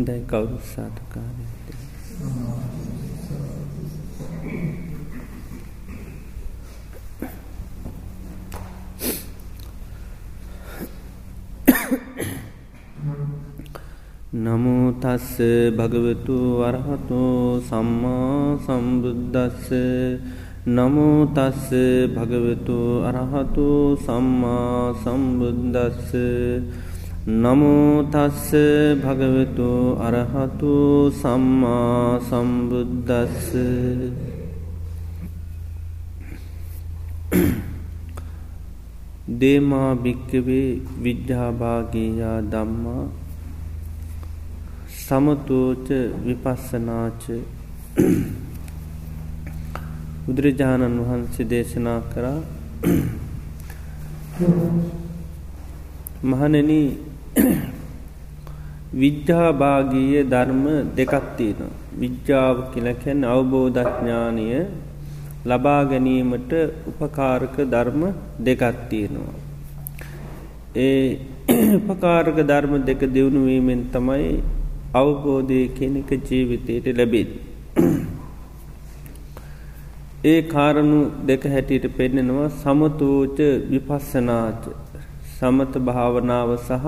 හොඳයි කවුරුත් සාධකාරයට නමුතස්ස භගවතු වරහතෝ සම්මා සම්බුද්ධස්ස නමුතස්ස භගවතු අරහතු සම්මා සම්බුද්ධස්ස නමුතස්ස භගවතු අරහතු සම්මා සම්බුද්ධස්ස දේමා භික්කවේ විද්‍යාභාගේයා දම්මා සමතෝච විපස්සනාච බුදුරජාණන් වහන්සේ දේශනා කරා මහනෙන විද්‍යාභාගීය ධර්ම දෙකත්තියෙන විද්‍යාව කියලකැන් අවබෝධඥානය ලබා ගැනීමට උපකාරක ධර්ම දෙකත්තියෙනවා. ඒ උපකාරක ධර්ම දෙක දියුණුවීමෙන් තමයි අවබෝධය කෙනෙක ජීවිතයට ලැබෙන්. ඒ කාරණු දෙක හැටියට පෙන්නෙනවා සමතෝච විපස්සනාච සමත භාවනාව සහ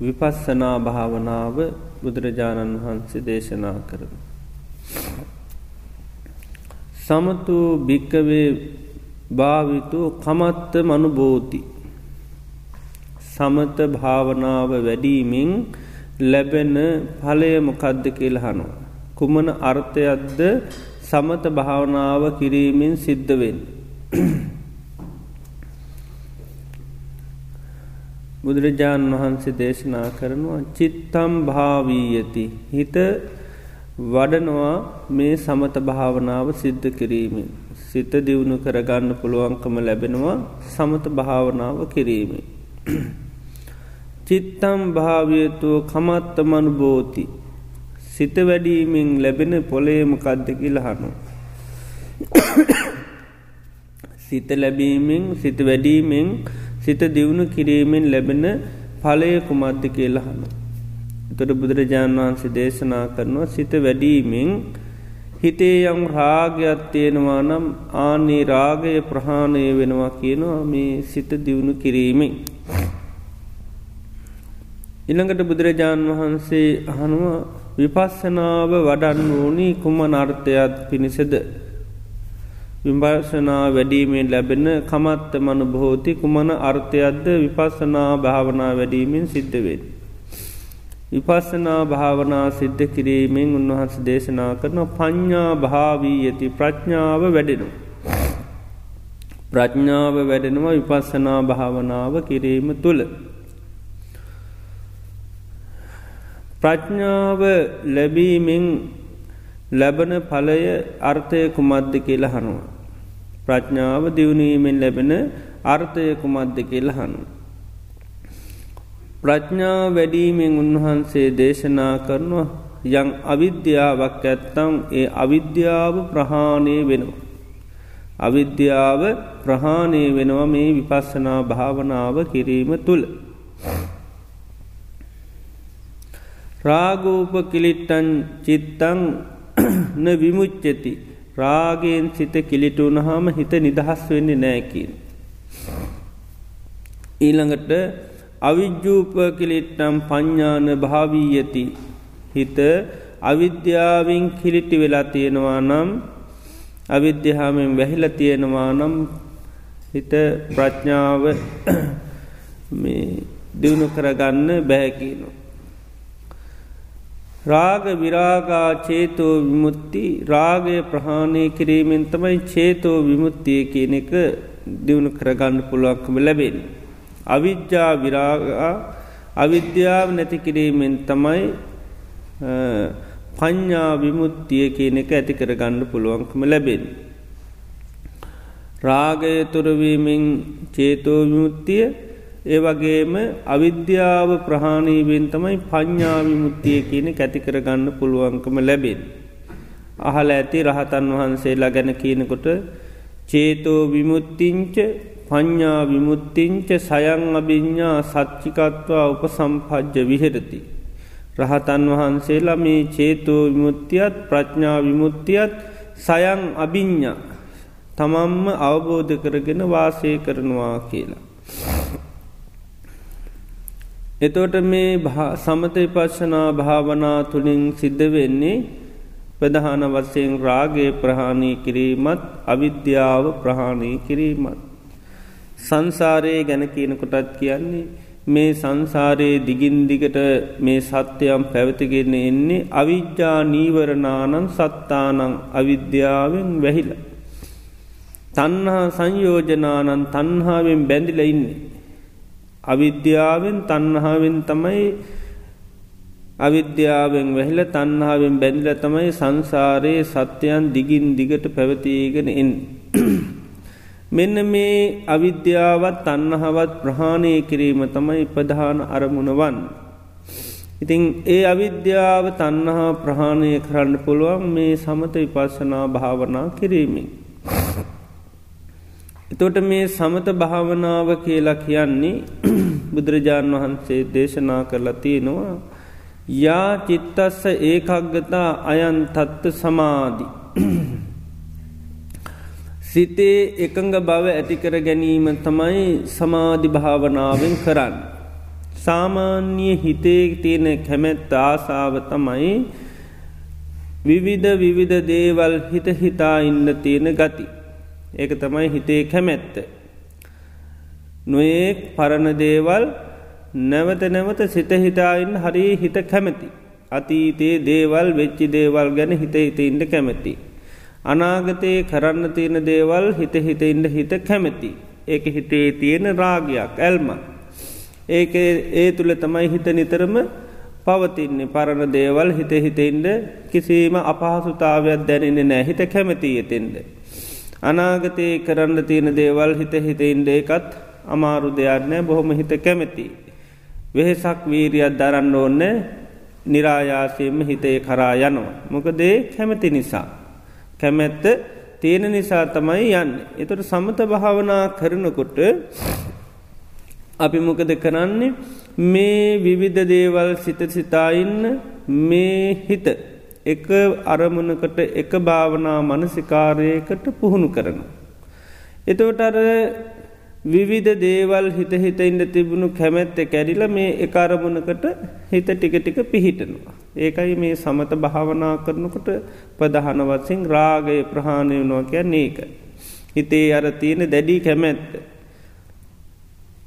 විපස්සනා භාවනාව බුදුරජාණන් වහන්සේ දේශනා කරන. සමතු භික්කවේ භාවිතු කමත්ත මනුබෝති සමත භාවනාව වැඩීමෙන් ලැබෙන ඵලය මොකද්ද කියලහනවා. කුමන අර්ථයක්ද සමත භාවනාව කිරීමෙන් සිද්ධවෙන්. බුදුරජාණන් වහන්සේ දේශනා කරනවා චිත්තම් භාවීයති හිත වඩනවා මේ සමත භාවනාව සිද්ධ කිරීමෙන්. සිත දියුණු කරගන්න පුළුවන්කම ලැබෙනවා සමත භාවනාව කිරීමේ. චිත්තම් භාවයතුව කමත්තමනු බෝති සිත වැඩීමෙන් ලැබෙන පොලේම කද්දකි ලහනු. සිත ලැබීමෙන් සිත වැඩීමෙන් සිත දියුණු කිරීමෙන් ලැබෙන පලය කුමද්ද කියලහන. තොට බුදුරජාණන් වහන්සේ දේශනා කරනවා සිත වැඩීමෙන් හිතේ යම් රාගයක් තියෙනවා නම් ආනේ රාගය ප්‍රහාණය වෙනවා කියනවා මේ සිත දියුණු කිරීමෙන්. ඉළඟට බුදුරජාණන් වහන්සේ අහනුව විපස්සනාව වඩන්න ඕනී කුම නර්ථයක් පිණිසද. විභර්ශනා වැඩීමෙන් ලැබෙන කමත්ත මනු බෝති කුමන අර්ථයක්ද විපස්සනා භාවනා වැඩීමෙන් සිද්ධවෙන්. විපස්සනා භාවනා සිද්ධ කිරීමෙන් උන්වහස දේශනා කරන පඤ්ඥා භාවී ඇති ප්‍රඥාව වැඩෙනු. ප්‍රඥාව වැඩෙනවා විපස්සනා භාවනාව කිරීම තුළ. ප්‍රඥාව ලැබීමෙන් ලැබන ඵලය අර්ථය කුමද්ද කියලා හනුව. ප්‍රඥාව දියුණීමෙන් ලැබෙන අර්ථය කුමද්ද කියලා හනු. ප්‍රඥා වැඩීමෙන් උන්වහන්සේ දේශනා කරනවා යං අවිද්‍යාවක් ඇත්තම් ඒ අවිද්‍යාව ප්‍රහාණය වෙනවා. අවිද්‍යාව ප්‍රහාණය වෙනවා මේ විපස්සනා භාවනාව කිරීම තුළ. රාගෝප කිලිට්ටන් චිත්තං න විමුච්චති රාගෙන් සිත කිලිටුුණ හාම හිත නිදහස් වෙන්නේ නෑකින්. ඊළඟට අවිජ්ජූප කිලිට්ටම් පඤ්ඥාන භාවීයති හිත අවිද්‍යාවෙන් කිලිටි වෙලා තියෙනවා නම් අවිද්‍යහාමෙන් වැහිල තියෙනවා නම් හිත ප්‍රඥාව දියුණු කරගන්න බැහැකිනවා. රාග විරාගා චේතෝ විමුත්ති රාගය ප්‍රහාණය කිරීමෙන් තමයි චේතෝ විමුත්තිය කියන එක දියුණු කරගන්න පුළුවන්කම ලැබෙන්. අවිද්‍යා විරාගා අවිද්‍යාව නැති කිරීමෙන් තමයි පඤ්ඥා විමුත්තිය කියන එක ඇති කරගන්න පුළුවන්කම ලැබෙන්. රාගය තුරවීමෙන් චේතෝ විමුත්තිය ඒ වගේම අවිද්‍යාව ප්‍රහාණීවෙන් තමයි පඤ්ඥාවිමුත්තිය කියන කැති කරගන්න පුළුවන්කම ලැබෙන්. අහල ඇති රහතන් වහන්සේලා ගැන කියනකොට චේතෝ විමුත්තිංච පඤ්ඥා විමුත්තිංච සයං අභිඤ්ඥා සච්චිකත්වා උප සම්පජ්ජ විහෙරති. රහතන් වහන්සේලා මේ චේතෝ විමුත්තියත් ප්‍රඥා විමුත්තියත් සයන් අභිඤ්ඥ තමම්ම අවබෝධ කරගෙන වාසය කරනවා කියලා. එතෝට මේ සමත පශ්ෂනා භාවනා තුළින් සිද්ධ වෙන්නේ ප්‍රධාන වස්සයෙන් රාගේ ප්‍රහාණී කිරීමත් අවිද්‍යාව ප්‍රහාණී කිරීමත්. සංසාරයේ ගැන කියනකොටත් කියන්නේ මේ සංසාරයේ දිගින් දිගට මේ සත්‍යයම් පැවතිගෙන එන්නේ අවිද්‍යා නීවරණානන් සත්තානං අවිද්‍යාවෙන් වැහිල. තන්හා සංයෝජනානන් තන්හාාවෙන් බැඳිල ඉන්නේ. අවිද්‍යාවෙන් තන්නහාාවෙන් තමයි අවිද්‍යාවෙන් වැහිල තන්හාාවෙන් බැඳිල තමයි සංසාරයේ සත්‍යයන් දිගින් දිගට පැවතිීගෙන එන්න. මෙන්න මේ අවිද්‍යාවත් අන්නහවත් ප්‍රහාණය කිරීම තමයි ප්‍රධාන අරමුණවන්. ඉතිං ඒ අවිද්‍යාව තන්නහා ප්‍රහාණය කරන්න පුළුවන් මේ සමත විපස්සනා භාවනා කිරීමෙන්. එතොට මේ සමත භාවනාව කියලා කියන්නේ බුදුරජාණන් වහන්සේ දේශනා කරලා තියෙනවා යා චිත්තස්ස ඒකක්ගතා අයන් තත්ත සමාධි. සිතේ එකඟ බව ඇතිකර ගැනීම තමයි සමාධි භාවනාවෙන් කරන්න. සාමාන්‍ය හිතේ තියෙන කැමැත්ත ආසාව තමයි විවිධ විවිධ දේවල් හිත හිතා ඉන්න තියෙන ගති. ඒක තමයි හිතේ කැමැත්ත. නොඒක් පරණ දේවල් නැවත නැවත සිත හිතායින් හරි හිත කැමැති. අතීතයේ දේවල් වෙච්චි දේවල් ගැන හිත හිත ඉන්න කැමැති. අනාගතයේ කරන්න තියෙන දේවල් හිත හිත ඉන්න හිත කැමැති. ඒක හිතේ තියෙන රාගයක් ඇල්ම. ඒක ඒ තුළ තමයි හිත නිතරම පවතින්නේ පරණ දේවල් හිත හිතෙන්ට කිසිීම අපහසුතාවයක් දැනෙන නෑ හිත කැමැති ඇතෙන්ට. අනාගතයේ කරන්න තියෙන දේවල් හිත හිතෙන්ට එකත් අමාරු දෙයක්නෑ බොහොම හිත කැමැති. වෙහෙසක් වීරියත් දරන්න ඕන්න නිරායාසයෙන්ම හිතේ කරා යනවා. මොකදේ කැමැති නිසා. කැමැත්ත තියෙන නිසා තමයි යන්න. එතොට සමත භාවනා කරනකොට අපි මොකද කරන්නේ මේ විවිධ දේවල් සිත සිතාඉන්න මේ හිත එක අරමුණකට එක භාවනා මනසිකාරයකට පුහුණු කරන. එතවට අර විවිධ දේවල් හිත හිත ඉන්න තිබුණු කැමැත්ත කැරිල මේ එකරමුණකට හිත ටික ටික පිහිටනවා. ඒකයි මේ සමත භාවනා කරනකොට ප්‍රධාන වත්සිං රාගය ප්‍රහාණය වනවා කියන්න ඒක. හිතේ අර තියෙන දැඩී කැමැත්ත.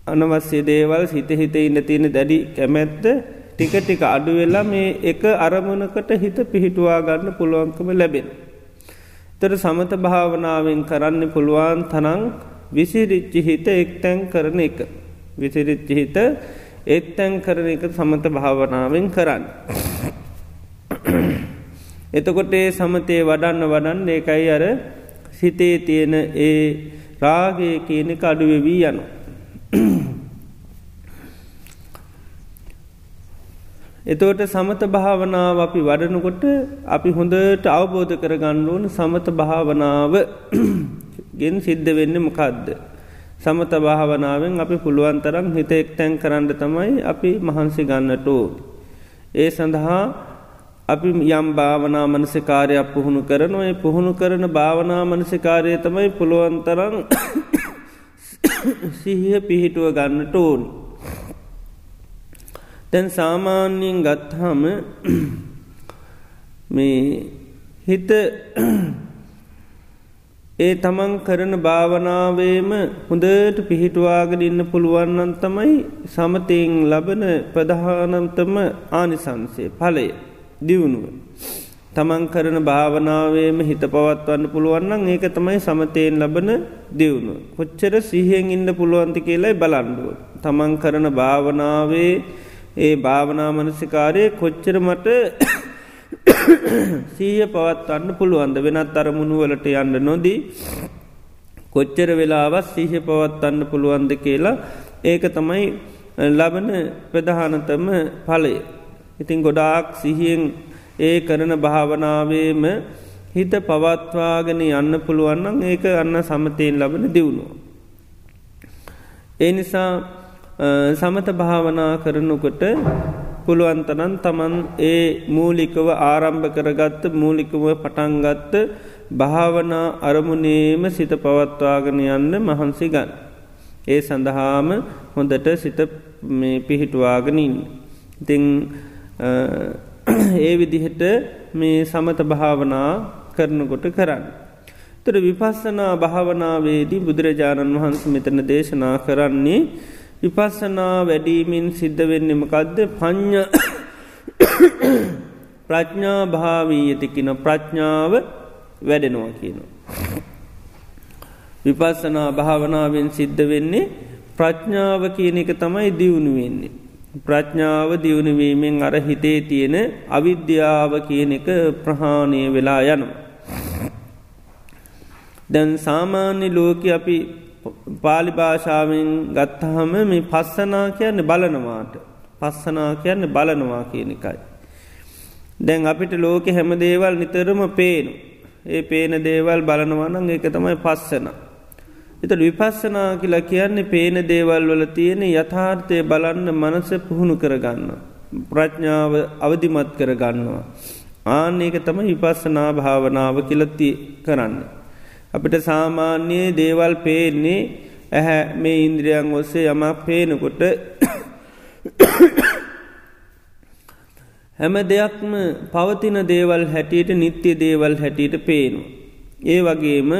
අනවස්්‍ය දේවල් හිත හිත ඉන්න තියෙන දැඩි කැමැත්ත ටික ටික අඩුවෙලා මේ එක අරමුණකට හිත පිහිටුවා ගන්න පුළුවන්කම ලැබෙන. තර සමත භාවනාවෙන් කරන්න පුළුවන් තනං විසිරිච්චි හිත එක්තැන් කරන එක. විසිරිච්චි හිත එත්තැන් කරන එක සමත භාවනාවෙන් කරන්න. එතකොට ඒ සමතය වඩන්න වඩන්න ඒකයි අර සිතේ තියෙන ඒ රාගය කියන එක අඩුවවී යනු. එතවට සමත භාවනාව අපි වඩනකොට අපි හොඳට අවබෝධ කරගන්න ඕන සමත භාවනාව ගෙන් සිද්ධ වෙන්න මොකක්ද. සමත භාවනාවෙන් අපි පුළුවන්තරම් හිත එක්තැන් කරන්න තමයි අපි මහන්සි ගන්නට ඕ. ඒ සඳහා අපි යම් භාවනා මනසිකාරයක් පුහුණු කරන ඔය පුහුණු කරන භාවනා මනසිකාරය තමයි පුළුවන්තරම් සිහිය පිහිටුව ගන්නට ඕන්. තැන් සාමාන්‍යයෙන් ගත්හම මේ හිත ඒ තමන් කරන භාවනාවේම හොඳට පිහිටුවාගෙන ඉන්න පුළුවන්නන් තමයි සමතයෙන් ලබන ප්‍රධානම්තම ආනිසංසේ ඵලය දියුණුව. තමන් කරන භාවනාවේම හිත පවත්වන්න පුළුවන්නම් ඒක තමයි සමතයෙන් ලබන දියුණුව. කොච්චර සිහෙන් ඉන්න පුළුවන්ති කියලයි බලන්ඩුව. තමන් කරන භාවනාවේ ඒ භාවනාමනසිකාරය කොච්චර මට සීය පවත්වන්න පුළුවන්ද වෙනත් අරමුණු වලට යන්න නොදී කොච්චර වෙලාවත් සීහ පවත්වන්න පුළුවන්ද කියලා ඒක තමයි ලබන ප්‍රධානතම ඵලය. ඉතින් ගොඩාක් සිහියෙන් ඒ කරන භාවනාවේම හිත පවත්වාගෙන යන්න පුළුවන්නම් ඒක අන්න සමතයෙන් ලබන දියුණුව. ඒ නිසා සමත භාවනා කරනකොට පුළුවන්තනන් තමන් ඒ මූලිකව ආරම්භ කරගත්ත මූලිකව පටන්ගත්ත භාවනා අරමුණේම සිත පවත්වාගෙන යන්න මහන්සි ගන්න. ඒ සඳහාම හොඳට සිත පිහිටුවාගෙනින්. ඉතිං ඒ විදිහට මේ සමත භාවනා කරනකොට කරන්න. තොර විපස්සනා භාවනාවේදී බුදුරජාණන් වහන්ස මෙතන දේශනා කරන්නේ විපස්සනා වැඩීමෙන් සිද්ධ වෙන්නමකදද පඥ්ඥ ප්‍රඥා භාවී ඇතිකින ප්‍රඥාව වැඩෙනවා කියනවා. විපස්සනා භාවනාවෙන් සිද්ධ වෙන්නේ ප්‍රඥාව කියන එක තමයි දියුණු වෙන්නේ. ප්‍රඥාව දියුණුවීමෙන් අර හිතේ තියෙන අවිද්‍යාව කියන එක ප්‍රහාණය වෙලා යනවා. දැන් සාමාන්‍ය ලෝක අපි පාලි භාෂාවෙන් ගත්තහම මේ පස්සනා කියන්න බලනවාට පස්සනා කියන්න බලනවා කියන එකයි. දැන් අපිට ලෝක හැම දේවල් නිතරම පේනු. ඒ පේන දේවල් බලනවනං ඒක තමයි පස්සන. එත විපස්සනා කියලා කියන්නේ පේන දේවල් වල තියෙන යථාර්ථය බලන්න මනස පුහුණු කරගන්න. ප්‍රඥාව අවධිමත් කරගන්නවා. ආන ඒක තම විපස්සනා භාවනාව කියලති කරන්න. අපිට සාමාන්‍යයේ දේවල් පේන්නේ ඇහැ මේ ඉන්ද්‍රියන් ඔස්සේ යමක් පේනකොට හැම දෙයක්ම පවතින දේවල් හැටියට නිත්‍ය දේවල් හැටියට පේනු. ඒ වගේම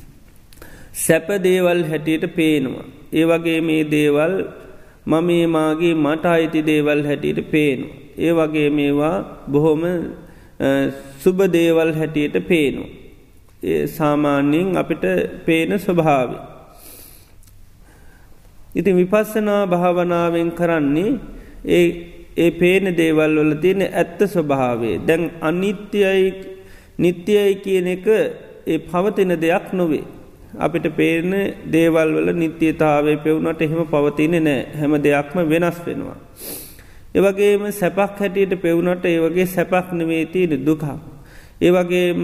සැප දේවල් හැටියට පේනවා. ඒ වගේ මේ දේවල් මම මාගේ මට අයිති දේවල් හැටියට පේනු. ඒ වගේ මේවා බොහොම සුබ දේවල් හැටියට පේනු. සාමාන්‍යයෙන් අපිට පේන ස්වභාව. ඉතින් විපස්සනා භාවනාවෙන් කරන්නේ ඒ ඒ පේන දේවල් වල තියෙන ඇත්ත ස්වභාවේ දැන් අනිත්‍යයි නිත්‍යයි කියන එක ඒ පවතින දෙයක් නොවේ. අපිට පේන දේවල් වල නිත්‍යතාවේ පෙවුනට එහෙම පවතින නෑ හැම දෙයක්ම වෙනස් වෙනවා. ඒවගේම සැපක් හැටියට පෙවුනට ඒවගේ සැපක් නෙවේ තියෙන දුකා. ඒවගේම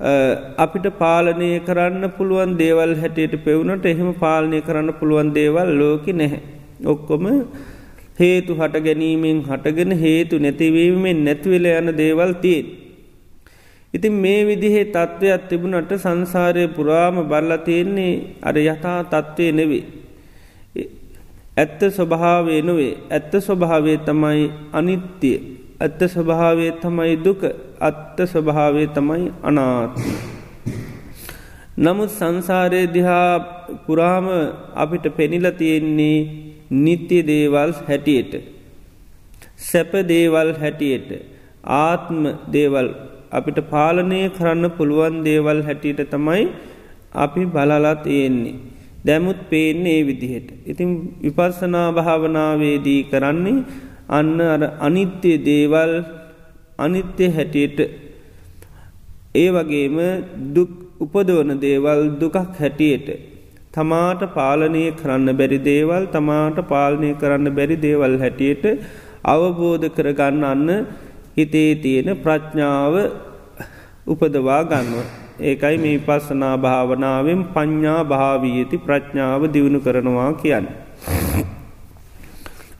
අපිට පාලනය කරන්න පුළුවන් දේවල් හැටියට පෙවුනට එහෙම පාලනය කරන්න පුළුවන් දේවල් ලෝක නැහැ. ඔක්කොම හේතු හට ගැනීමෙන් හටගෙන හේතු නැතිවීමෙන් නැතිවෙල යන දේවල් තියෙන්. ඉතින් මේ විදිහේ තත්ත්වයක් තිබුණට සංසාරය පුරාම බල්ල තියෙන්නේ අර යථා තත්ත්වය නෙවේ. ඇත්ත ස්වභාවේ නොවේ ඇත්ත ස්වභාවේ තමයි අනිත්‍යය ඇත්ත ස්වභාවේ තමයි දුක අත්ත ස්වභාවේ තමයි අනාත්ම. නමුත් සංසාරය දිහා පුරාම අපිට පෙනිල තියෙන්නේ නිත්‍ය දේවල් හැටියට. සැප දේවල් හැටියට. ආත්ම දේවල් අපිට පාලනය කරන්න පුළුවන් දේවල් හැටියට තමයි අපි බලලා තියෙන්නේ. දැමුත් පේන්නේ ඒ විදිහට. ඉතින් විපර්සනා භාවනාවේදී කරන්නේ අන්න අර අනිත්‍ය දේවල් අනිත්‍ය හැටියට ඒ වගේම දුක් උපදවන දේවල් දුකක් හැටියට තමාට පාලනය කරන්න බැරි දේවල් තමාට පාලනය කරන්න බැරි දේවල් හැටියට අවබෝධ කරගන්න අන්න හිතේ තියෙන ප්‍රඥාව උපදවා ගන්නවා. ඒකයි මේ පස්සනා භාවනාවෙන් පඤ්ඥා භාවීයති ප්‍රඥාව දියුණු කරනවා කියන්න.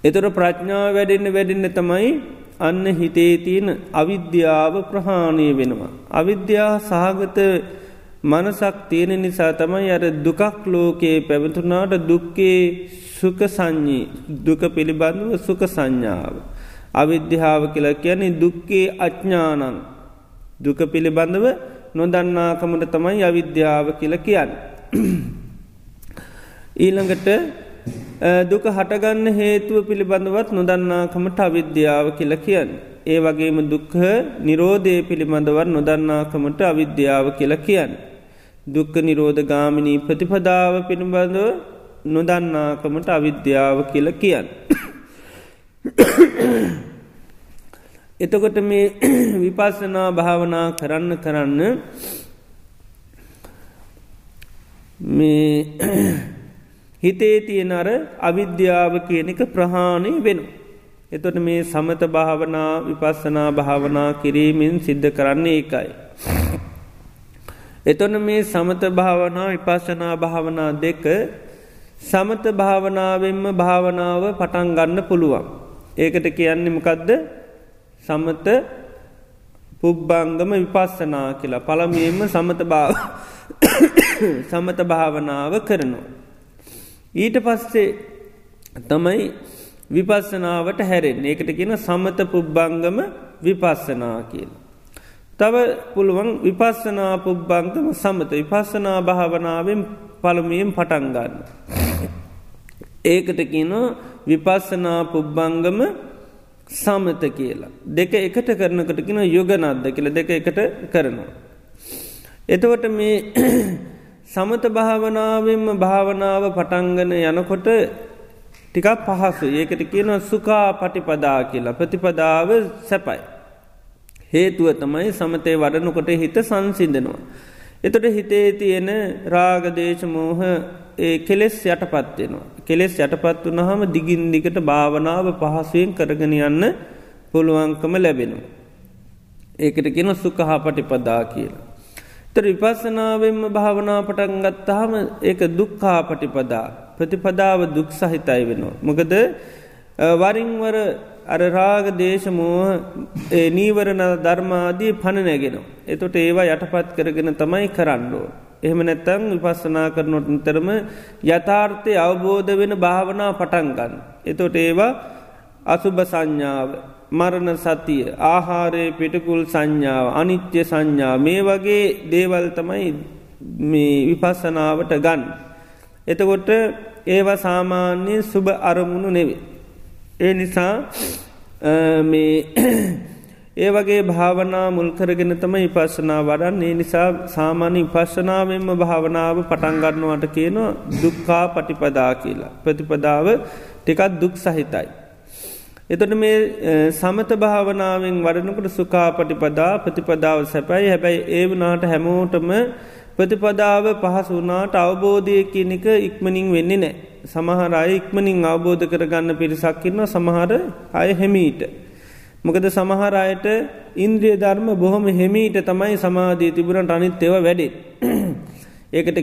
එතොට ප්‍රඥාව වැඩෙන්න වැඩෙන්න තමයි අන්න හිතේ තියෙන අවිද්‍යාව ප්‍රහාණය වෙනවා. අවිද්‍යා සහගත මනසක් තියෙන නිසා තමයි අර දුකක් ලෝකයේ පැවතුනාට දුක්කේ සුක සංඥී දුක පිළිබඳව සුක සංඥාව. අවිද්‍යාව කියලා කියන්නේ දුක්කේ අඥ්ඥානන් දුක පිළිබඳව නොදන්නාකමට තමයි අවිද්‍යාව කියල කියන්න. ඊළඟට දුක හටගන්න හේතුව පිළිබඳවත් නොදන්නාකමට අවිද්‍යාව කියල කියන්න. ඒ වගේම දුක්හ නිරෝධය පිළිබඳවත් නොදන්නාකමට අවිද්‍යාව කියල කියන්න. දුක්ක නිරෝධ ගාමිනී ප්‍රතිපදාව පිළිබඳව නොදන්නාකමට අවිද්‍යාව කියල කියන්න. එතකොට මේ විපස්සනා භාවනා කරන්න කරන්න මේ හිතේ තියෙන අර අවිද්‍යාව කියන එක ප්‍රහාණය වෙන. එතොට මේ සමත භාවනා විපස්සනා භාවනා කිරීමෙන් සිද්ධ කරන්නේ ඒකයි. එතොන මේ සමත භාවනා විපස්සනා භාවනා දෙක සමත භාවනාවෙන්ම භාවනාව පටන් ගන්න පුළුවන්. ඒකට කියන්නේමකදද සමත පුබ්බංගම විපස්සනා කියලා පළමියෙන්ම සමත භාව සමත භාවනාව කරනවා. ඊට පස්සේ තමයි විපස්සනාවට හැරෙන් ඒකට කියන සමත පුබ්බංගම විපස්සනා කියල. තව පුළුවන් විපස්සනා පුබ්බංගම සමත විපස්සනා භාවනාවෙන් පළමියෙන් පටන්ගන්න. ඒකට කියන විපස්සනා පුබ්බංගම සමත කියලා. දෙක එකට කරනකට කියෙන යොගනද්ද කියල දෙක එකට කරනවා. එතවට මේ සමත භාවනාවෙන්ම භාවනාව පටංගන යනකොට ටිකක් පහසු ඒකට කියන සුකා පටිපදා කියලා ප්‍රතිපදාව සැපයි. හේතුව තමයි සමතය වඩනකොට හිත සංසිින්දනවා. එතොට හිතේ තියෙන රාගදේශමෝහ ඒ කෙලෙස් යටපත්වෙනවා. කෙලෙස් යටපත් වනහම දිගින් දිගට භාවනාව පහසුවෙන් කරගෙන යන්න පුළුවන්කම ලැබෙනවා. ඒකට කියෙන සුකහා පටිපදා කියලා. තර විපස්සනාවෙන්ම භාවනා පටන් ගත්තාහම ඒක දුක්කා පටිපදා ප්‍රතිපදාව දුක් සහිතයි වෙනවා. මොකද වරින්වර අර රාග දේශමෝහ නීවරණ ධර්මාදී පණනැගෙනවා. එතොට ඒවා යටපත් කරගෙන තමයි කරන්නෝ. එහෙම නැත්තං විපස්සනා කරනොට නිතරම යථාර්ථය අවබෝධ වෙන භාවනා පටන්ගන්න. එතොට ඒවා අසුභ සංඥාව මරණ සතිය ආහාරය පිටකුල් සංඥාව අනිත්‍ය සංඥා මේ වගේ දේවල් තමයි මේ විපස්සනාවට ගන්න. එතකොට ඒවා සාමාන්‍යයෙන් සුභ අරමුණු නෙවේ. ඒ නිසා මේ ඒ වගේ භාවනා මුල්කරගෙන තම ඉපස්සනා වඩන් ඒ නිසා සාමාන්‍ය පශ්ශනාවෙන්ම භාවනාව පටන්ගන්නවට කියනවා දුක්කා පටිපදා කියලා. ප්‍රතිපදාව ටිකත් දුක් සහිතයි. එතොට මේ සමත භාවනාවෙන් වඩනකට සුකා පටිපදා ප්‍රතිපදාව සැපයි හැබැයි ඒ වනාට හැමෝටම ප්‍රතිපදාව පහසු වනාට අවබෝධය කියනක ඉක්මනින් වෙන්නේ නෑ. සමහර අය ඉක්මනින් අවබෝධ කරගන්න පිරිසක්කින්න සමහර අය හෙමීට. මොකද සමහර අයට ඉන්ද්‍රිය ධර්ම බොහොම හෙමීට තමයි සමාධී තිබුණට අනිත් එව වැඩේ. ඒකට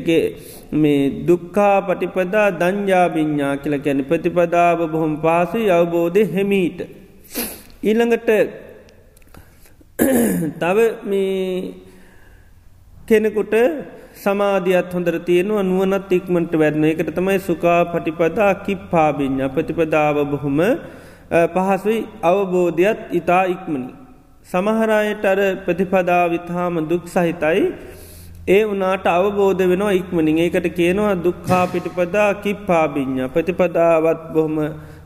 මේ දුක්කා පටිපදා දංජාබිඤ්ඥා කියල කැන ප්‍රතිපදාව බොහොම පාසු අවබෝධය හෙමීට. ඊළඟට තව මේ කෙනෙකුට සමාධියත් හොඳර තියෙනවා නුවනත් ඉක්මට වැරන එකට තමයි සුකා පටිපදා කිප්පාබිඤ්ඥ ප්‍රතිපදාව බොහොම පහසුයි අවබෝධයත් ඉතා ඉක්මනි. සමහරයට අර ප්‍රතිපදාවිත්හාම දුක් සහිතයි ඒ වනාට අවබෝධ වෙනවා ඉක්මනින් ඒකට කියනවා දුක්හා පිටිපදා කිප්පාබිඤ්ඥ ප්‍රතිපදාවත් බොහොම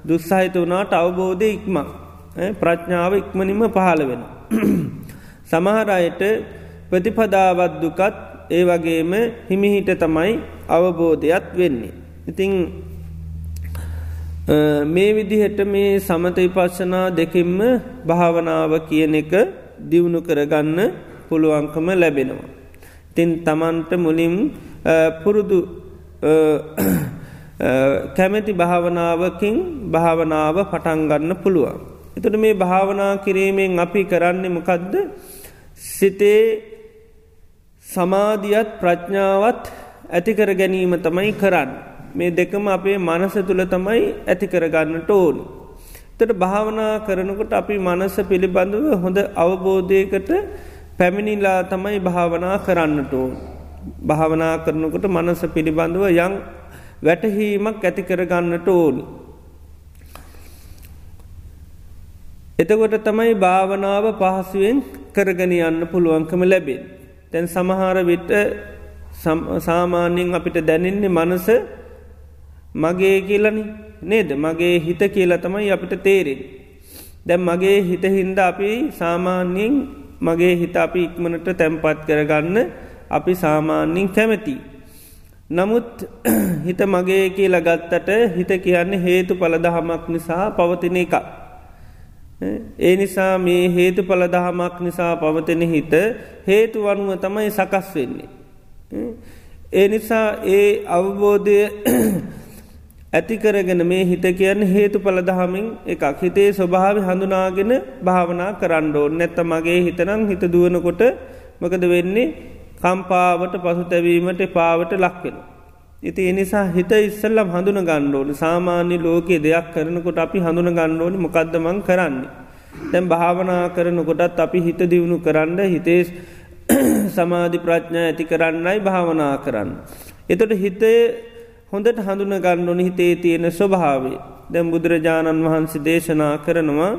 දුස්සහිත වනාට අවබෝධය ඉක්මක් ප්‍රඥාව ඉක්මනින්ම පහළ වෙන. සමහරයට ප්‍රතිපදාවත් දුකත් ඒ වගේම හිමිහිට තමයි අවබෝධයක් වෙන්නේ. ඉතිං මේ විදිහට මේ සමත විපස්සනා දෙකින්ම භාවනාව කියන එක දියුණු කරගන්න පුළුවන්කම ලැබෙනවා. තින් තමන්ට මුලින් පුරුදු කැමැති භාවනාවකින් භාවනාව පටන්ගන්න පුළුවන්. එතට මේ භාවනා කිරීමෙන් අපි කරන්නේ මොකදද සිතේ සමාධියත් ප්‍රඥාවත් ඇතිකර ගැනීම තමයි කරන්න. මේ දෙකම අපේ මනස තුළ තමයි ඇතිකරගන්නට ඕන. තට භාවනා කරනකොට අපි මනස පිළිබඳව හොඳ අවබෝධයකට පැමිණිලා තමයි භාවනා කරන්නට ඕන. භාවනා කරනකොට මනස පිළිබඳව යං වැටහීමක් ඇති කරගන්නට ඕනි. එතකොට තමයි භාවනාව පහසුවෙන් කරගෙන යන්න පුළුවන්කම ලැබේ. තැන් සමහර විට සාමාන්‍යයෙන් අපිට දැනෙන්නේ මනස මගේ කියලනි නේද මගේ හිත කියලා තමයි අපිට තේරෙන්. දැම් මගේ හිත හින්ද අපි සාමාන්‍යයෙන් මගේ හිත අපි ඉක්මනට තැම්පත් කරගන්න අපි සාමාන්‍යින් කැමැති. නමුත් හිත මගේ කියලා ගත්තට හිත කියන්නේ හේතු පලදහමක් නිසා පවතින එක. ඒ නිසා මේ හේතු පලදහමක් නිසා පවතින හිත හේතු වනුව තමයි සකස් වෙන්නේ. ඒ නිසා ඒ අවබෝධය ඇතිකරගෙන මේ හිත කියන්න හේතු පලදහමින් එකක් හිතේ ස්වභාව හඳුනාගෙන භාවනා කරන්නඩෝ නැත්ත මගේ හිතනම් හිත දුවනකොට මකද වෙන්නේ කම්පාවට පසු තැවීමට පාවට ලක්වෙන. ඉති එනිසා හිත ඉස්සල්ලම් හඳුන ගණ්ඩෝනි සාමාන්‍ය ලෝකයේ දෙයක් කරනකොට අපි හඳුන ගණ්ඩෝනි මොකක්දමං කරන්නේ. දැම් භාවනා කරනකොටත් අපි හිත දියුණු කරන්න හිතේ සමාධි ප්‍රඥා ඇති කරන්නයි භාවනා කරන්න. එතොට හිතේ හොඳට හඳුන ගණ්ඩොනි හිතේ තියෙන ස්වභාවේ දැම් බුදුරජාණන් වහන්සේ දේශනා කරනවා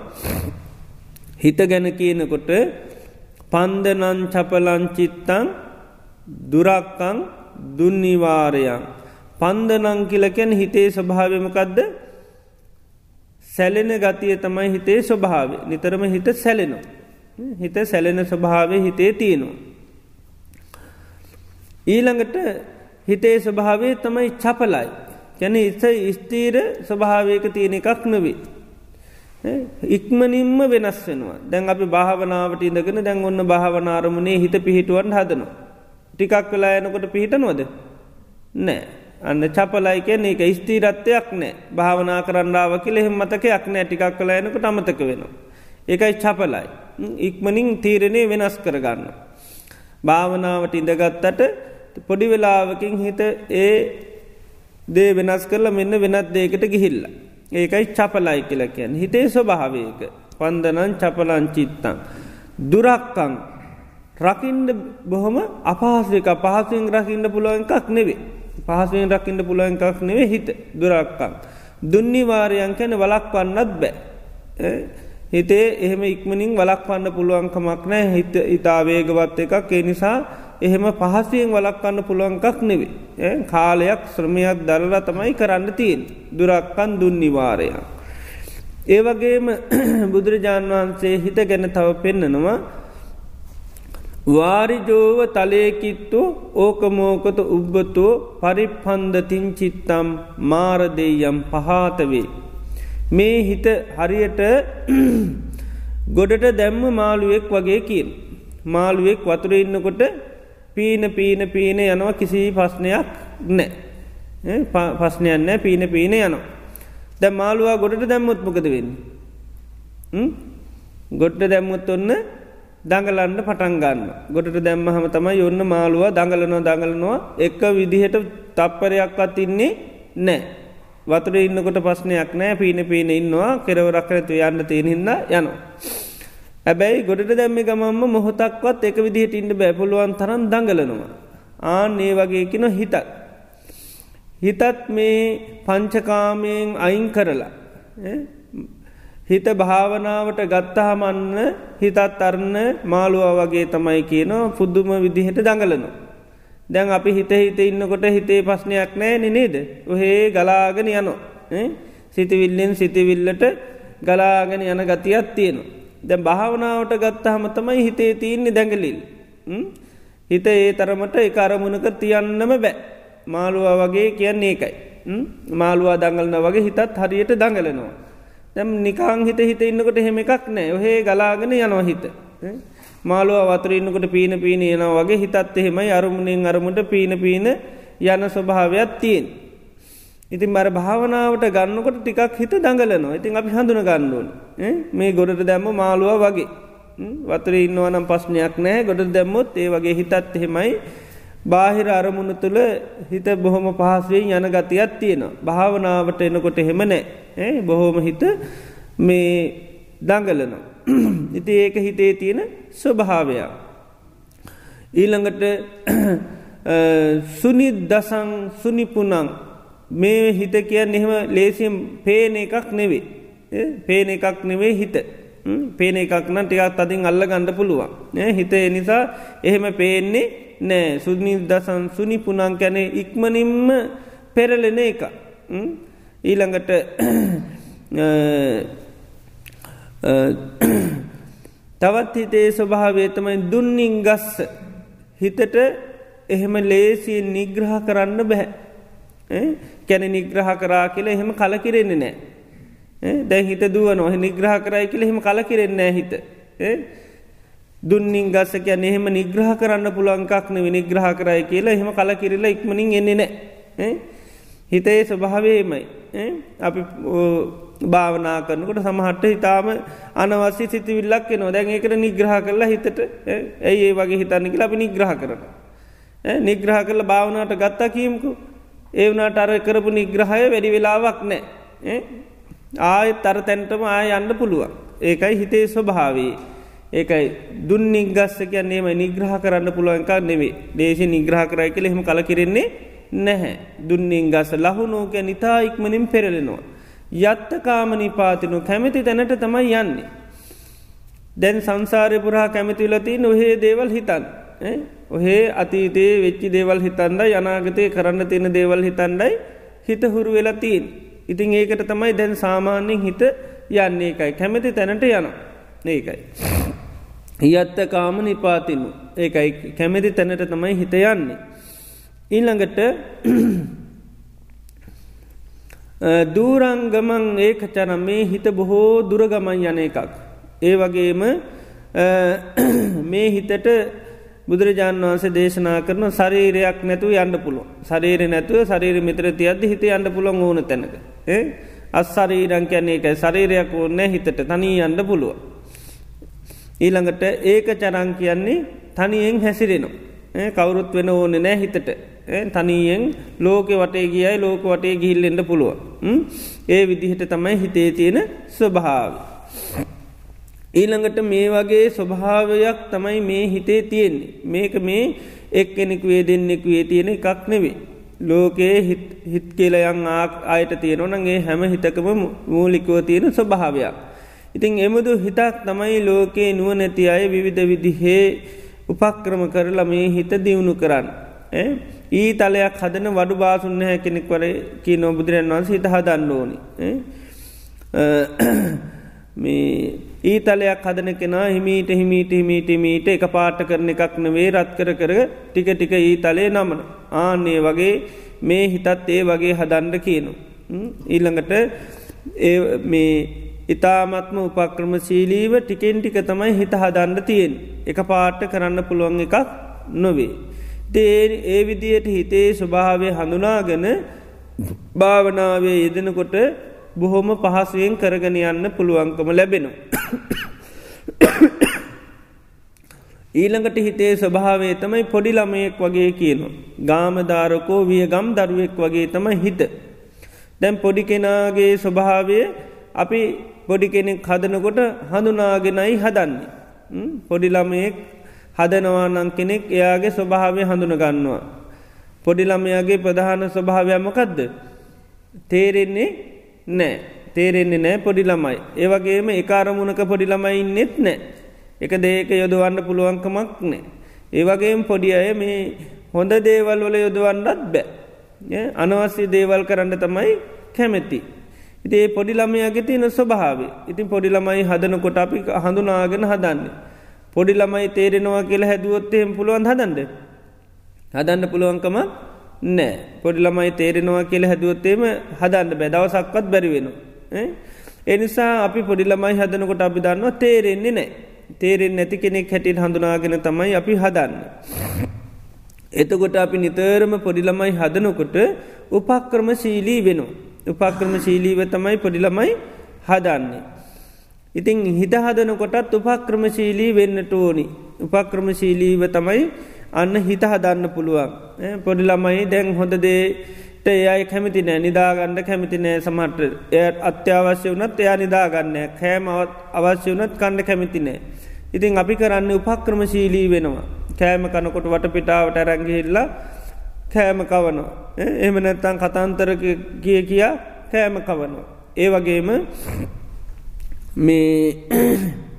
හිත ගැන කියනකොට පන්දනන් චපලංචිත්තං දුරක්කං දුන්නිවාරයන් පන්දනං කියලකැන හිතේ ස්වභාවමකදද සැලෙන ගතිය තමයි හිතේ ස්වභාව නිතරම හිත සැලෙනවා. හිත සැලෙන ස්වභාවය හිතේ තියෙනවා. ඊළඟට හිතේ ස්වභාවය තමයි චපලයි. කැන ඉස ස්තීර ස්වභාවයක තියෙන එකක් නොවේ. ඉක්මනින්ම වෙනස් වෙනවා දැන් අපි භාවනාවට ඉඳගෙන දැන් ඔන්න භාවනාරමුණේ හිත පිහිටුවන් හදනවා. ටිකක් වෙලා යනකොට පිහිටනොද නෑ අන්න චපලයි කියන එක ස්තීරත්වයක් නෑ භාවනා කරන්නාව කියල එහෙම මතකයක් නෑ ටිකක් කලා යනකට අමතක වෙනවා. ඒකයි චපලයි. ඉක්මනින් තීරණය වෙනස් කරගන්න. භාවනාවට ඉඳගත්තට පොඩි වෙලාවකින් හිත ඒ දේ වෙනස් කරලා මෙන්න වෙනත් දේකට ගිහිල්ල. ඒකයි චපලයි කියල කියන් හිතේ ස්වභාවයක පන්දනන් චපලංචිත්තං. දුරක්කං රකින්ඩ බොහොම අපහසක පහසුවෙන් රකින්න පුළුවන් එකක් නෙවේ. පහසුවෙන් රකින්න පුළුවන් එකක් නෙවේ හිත දුරක්කං. දුන්නිවාරයන් කැන වලක් වන්නත් බෑ. හිතේ එහෙම ඉක්මනින් වලක් වන්න පුළුවන්කමක් නෑ හිත ඉතාවේගවත් එකක් ඒ නිසා එහෙම පහසුවෙන් වලක්වන්න පුළුවන්කක් නෙවේ. කාලයක් ශ්‍රමයක් දරලා තමයි කරන්න තියෙන් දුරක්කන් දුන්නිවාරයක්. ඒවගේම බුදුරජාණන් වහන්සේ හිත ගැන තව පෙන්නනවා වාරිජෝව තලයකිත්තු ඕකමෝකත උබ්බතෝ පරිප්හන්දතින් චිත්තම් මාරදෙයම් පහාතවේ. මේ හිත හරියට ගොඩට දැම්ම මාළුවෙක් වගේ කියෙන්. මාළුවෙක් වතුර ඉන්නකොට පීන පීන පීන යනවා කිසි පස්්නයක් නෑ පස්්නයන්න පීන පීන යනවා. දැ මාළුවා ගොඩට දැම්මුත්මකද වෙන්න. ගොඩ්ට දැම්මුත් ඔන්න දඟලන්න පටන් ගන්න ගොඩට දැම්ම හම තමයි ඔන්න මාළුව දඟලනවා දඟලනවා එක විදිහට තප්පරයක්වත් ඉන්නේ නෑ. වතුර ඉන්නකොට පස්්නයක් නෑ පීන පීන ඉන්නවා කෙරවරක්කරතු යන්න තියෙනහින්න යනවා. ඇබැයි ගොඩට දැම්ම ගමම්ම මොහොතක්වත් එක විදිහට ඉන්න බැපුළුවන් තරන් දඟලනවා. ආන් ඒ වගේකින හිතත්. හිතත් මේ පංචකාමයෙන් අයින් කරලා. හිත භාවනාවට ගත්තහමන්න හිතත් අරන්න මාළුව වගේ තමයි කියනවා පුද්දුම විදිහට දඟලනවා. දැන් අපි හිත හිත ඉන්නකොට හිතේ පස්්නයක් නෑ නනේද. ඔහේ ගලාගෙන යනො. සිතිවිල්ලෙන් සිතිවිල්ලට ගලාගෙන යන ගතියක් තියෙනවා. දැ භාවනාවට ගත්තහම තමයි හිතේ තියන්නේ දැඟලිල්. හිත ඒ තරමට එක අරමුණක තියන්නම බෑ. මාළුවා වගේ කියන්නේ ඒකයි. මාළුවා දඟලන වගේ හිතත් හරියට දඟලනවා. දැම් නිකාං හිත හිත ඉන්නකොට හෙම එකක් නෑ ඔහේ ගලාගෙන යනවා හිත. මාළුව වතුර ඉන්නකොට පීන පීන යනවා වගේ හිතත් එහෙමයි අරමුණෙන් අරමුට පීන පීන යන ස්වභාවයක් තියෙන්. ඉතින් බර භාවනාවට ගන්නකොට ටිකක් හිත දඟලනවා. ඉතින් අපි හඳුන ගණ්ඩුවන් මේ ගොඩට දැම්ම මාළුව වගේ. වතර ඉන්නවනම් පස්්නයක් නෑ. ගොඩ දැම්මොත් ඒ වගේ හිතත් එහෙමයි. බාහිර අරමුණ තුළ හිත බොහොම පහසුවෙන් යන ගතියක් තියෙනවා. භාවනාවට එනකොට හෙම නෑ. බොහෝම හිත මේ දඟලනවා. ඉති ඒක හිතේ තියෙන ස්වභාවයක්. ඊළඟට සුනි දසං සුනිපුනං මේ හිත කියන්න එහෙම ලේසිම් පේන එකක් නෙවේ. පේන එකක් නෙවේ හිත. පේන එකක් නම් ටිකක් අතින් අල්ල ගණඩ පුළුවන්. හිත නිසා එහෙම පේන්නේ නෑ සුනි දසන් සුනි පුනං කැනේ ඉක්මනින්ම පෙරලෙන එක. ඊළඟට තවත් හිතේ ස්වභාවේතමයි දුන්නින් ගස්ස හිතට එහෙම ලේසියෙන් නිග්‍රහ කරන්න බැහැ. කැන නිග්‍රහ කරා කියල එහෙම කලකිරෙන්නේ නෑ. දැ හිත දුව නොහ නිග්‍රහ කරයි කියල එහෙම කලකිරෙන්නේ හිත. දුන්නින් ගස්ස කියන්න එහෙම නිග්‍රහ කරන්න පුළුවන්කක්න විනිග්‍රහ කරයි කියලා එහෙම කලකිරලා ඉක්මනින් එන්නේ නෑ. හිතේ ස්වභාවේමයි. අපි භාවනා කරනකොට සමහට හිතාම අනවස්‍ය සිතිවිල්ලක් නවා දැන් ඒකට නිග්‍රහ කරලා හිතට ඇයි ඒ වගේ හිතන්න කියලා අපි නිග්‍රහ කරන. නිග්‍රහ කරල භාවනාවට ගත්තා කියීමකු. ඒ වනාට අර කරපු නිග්‍රහය වැඩි වෙලාවක් නෑ ආය තර තැන්ටම ආය යන්න පුළුවන්. ඒකයි හිතේ ස්වභාවේ ඒකයි දුන් නිගස්ස කියන්නේම නිග්‍රහ කරන්න පුළුවන්ක නෙවේ දේශ නිග්‍රහ කරයි කළ එහෙම කල කිරෙන්නේ නැහැ දුන්නින් ගස ලහුණෝක නිතා ඉක්මනින් පෙරලෙනවා. යත්ත කාම නිපාතිනු කැමති තැනට තමයි යන්නේ. දැන් සංසාරය පුරහා කැමතිලති නොහේ දේවල් හිතන්. ඔහේ අතීතයේ වෙච්චි දේවල් හිතන්ඩ යනාගතය කරන්න තියෙන දේවල් හිතන්ඩයි හිත හුරු වෙලතිීන්. ඉතින් ඒකට තමයි දැන් සාමාන්‍යෙන් හිත යන්නේ එකයි කැමති තැනට යන ඒකයි. යත්ත කාම නිපාතිනු ඒකයි කැමති තැනට තමයි හිත යන්නේ. ඊළඟට දූරංගමන් ඒකචරම් මේ හිත බොහෝ දුරගමන් යන එකක්. ඒ වගේම මේ හිතට බුදුරජාණන් වහන්සේ දේශනා කරන ශරීරයක් නැතුව යන්න පුළුව ශරීර නැතුව ශරීර මිත්‍ර තියද හිත යන්න පුළොන් ඕන තැනක. අස් ශරීරං කියන්නේ එක ශරීරයක් ඕන්න හිතට තනී යන්න පුළුව. ඊළඟට ඒක චරං කියන්නේ තනියෙන් හැසිරෙනවා. කවුරුත් වෙන ඕන නෑ හිතට තනියෙන් ලෝක වටේ ගියයි ලෝක වටේ ගිහිල්ලෙන්ට පුළුව. ඒ විදිහට තමයි හිතේ තියෙන ස්වභාව. ඊළඟට මේ වගේ ස්වභාවයක් තමයි මේ හිතේ තියෙන්නේ. මේක මේ එක් කෙනෙක් වේ දෙන්නෙක් වේ තියෙන එකක් නෙවේ. ලෝකයේ හිත් කියලයන් ආක් අයට තියෙනවනගේ හැම හිතකම මූලිකව තියෙන ස්වභාවයක්. ඉතින් එමුදු හිතක් තමයි ලෝකයේ නුව නැති අය විවිධ විදිහේ උපක්‍රම කරලා මේ හිත දියුණු කරන්න. ඊ තලයක් හදන වඩු බාසුන්න හැ කෙනෙක් වර කී නොබුදුරන් වන්ස හිත හදන්න ඕනි. මේ ඊතලයක් හදන කෙනා හිමීට හිමීට හිමීට මීට එක පාට කරන එකක් නවේ රත් කර කර ටික ටික ඊතලේ නමන. ආන්නේ වගේ මේ හිතත් ඒ වගේ හදන්ඩ කියනු. ඊළඟට මේ ඉතාමත්ම උපක්‍රම සීලීව ටිකෙන් ටික තමයි හිත හදන්ඩ තියෙන් එක පාට කරන්න පුළුවන් එකක් නොවේ. දේ ඒ විදියට හිතේ ස්වභාවය හඳුනාගෙන භාවනාවේ යෙදෙනකොට බොහොම පහසුවෙන් කරගෙන යන්න පුළුවන්කම ලැබෙනවා. ඊළඟට හිතේ ස්වභාවේ තමයි පොඩි ළමයෙක් වගේ කියනවා. ගාමධාරකෝ විය ගම් දරුවෙක් වගේ තමයි හිත. දැම් පොඩි කෙනාගේ ස්වභාවය අපි පොඩි කෙනෙක් හදනකොට හඳුනාගෙනයි හදන්නේ. පොඩි ළමයෙක් හදනවා නං කෙනෙක් එයාගේ ස්වභාවය හඳුන ගන්නවා. පොඩිළමයාගේ ප්‍රධාන ස්වභාවයමකදද. තේරෙන්නේ නෑ තේරෙන්නේ නෑ පොඩිළමයි. ඒවගේම එකකාරමුණක පොඩිළමයි නෙත් නෑ. එක දේක යොදවන්න පුළුවන්කමක් නෑ. ඒවගේම පොඩි අය මේ හොඳ දේවල් වල යොදවන්නත් බෑ. අනවස්්‍ය දේවල් කරන්න තමයි කැමැති. ඉතිේ පොඩිළමයාගේ තියෙන ස්වභාවේ ඉතින් පොඩිළමයි හදන කොට අපි හඳුනාගෙන හදන්නේ. පොඩි ළමයි තේරෙනවා කියලා හැදුවොත්තෙම පුළුවන් හදන්ද. හදන්න පුළුවන්කම නෑ පොඩි ළමයි තේරෙනවා කියල හැදුවත්තේම හදන්න බැදවසක්වත් බැරිවෙන. එනිසා අපි පොඩි ළමයි හදනකොට අපි දන්නවා තේරෙන්නේ නෑ. තේරෙන් නැති කෙනෙක් හැටින් හඳුනාගෙන තමයි අපි හදන්න. එතකොට අපි නිතරම පොඩිළමයි හදනකොට උපක්‍රම ශීලී වෙනවා. උපක්‍රම ශීලීව තමයි පොඩිළමයි හදන්නේ. ඉතිං හිත හදන කොටත් උපක්‍රමශීලී වෙන්නට ඕනි. උපක්‍රමශීලීව තමයි අන්න හිත හදන්න පුළුවන්. පොඩි ළමයි දැන් හොඳදේට එයයි කැමති නෑ නිදාගන්න කැමති නෑ සමට එයට අත්‍යවශ්‍ය වනත් එයා නිදාගන්න කෑමවත් අවශ්‍ය වනත් කණ්ඩ කැමති නෑ. ඉතින් අපි කරන්න උපක්‍රමශීලී වෙනවා. කෑම කනකොට වටපිටාවට රැගිහිල්ලා කෑම කවනවා. එහම නැත්තන් කතන්තර කිය කියා කෑම කවනවා. ඒ වගේම මේ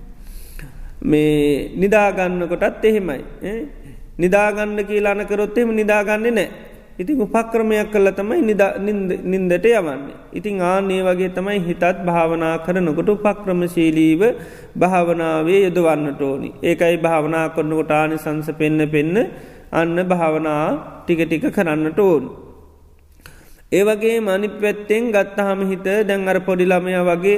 මේ නිදාගන්න කොටත් එහෙමයි නිදාගන්න කියලා කරොත්තෙම නිදාගන්නේ නෑ ඉතින් උපක්‍රමයක් කල්ල තමයි නින්දට යවන්නේ. ඉතිං ආනේ වගේ තමයි හිතත් භාවනා කරනකොට උපක්‍රමශීලීව භාවනාවේ යොදවන්නට ඕනි. ඒකයි භාවනා කරනකොට ආනි සංස පෙන්න්න පෙන්න අන්න භාවනා ටික ටික කරන්නට ඕන්. ඒවගේ මනි පැත්තෙන් ගත්තහම හිත දැන් අර පොඩිළමය වගේ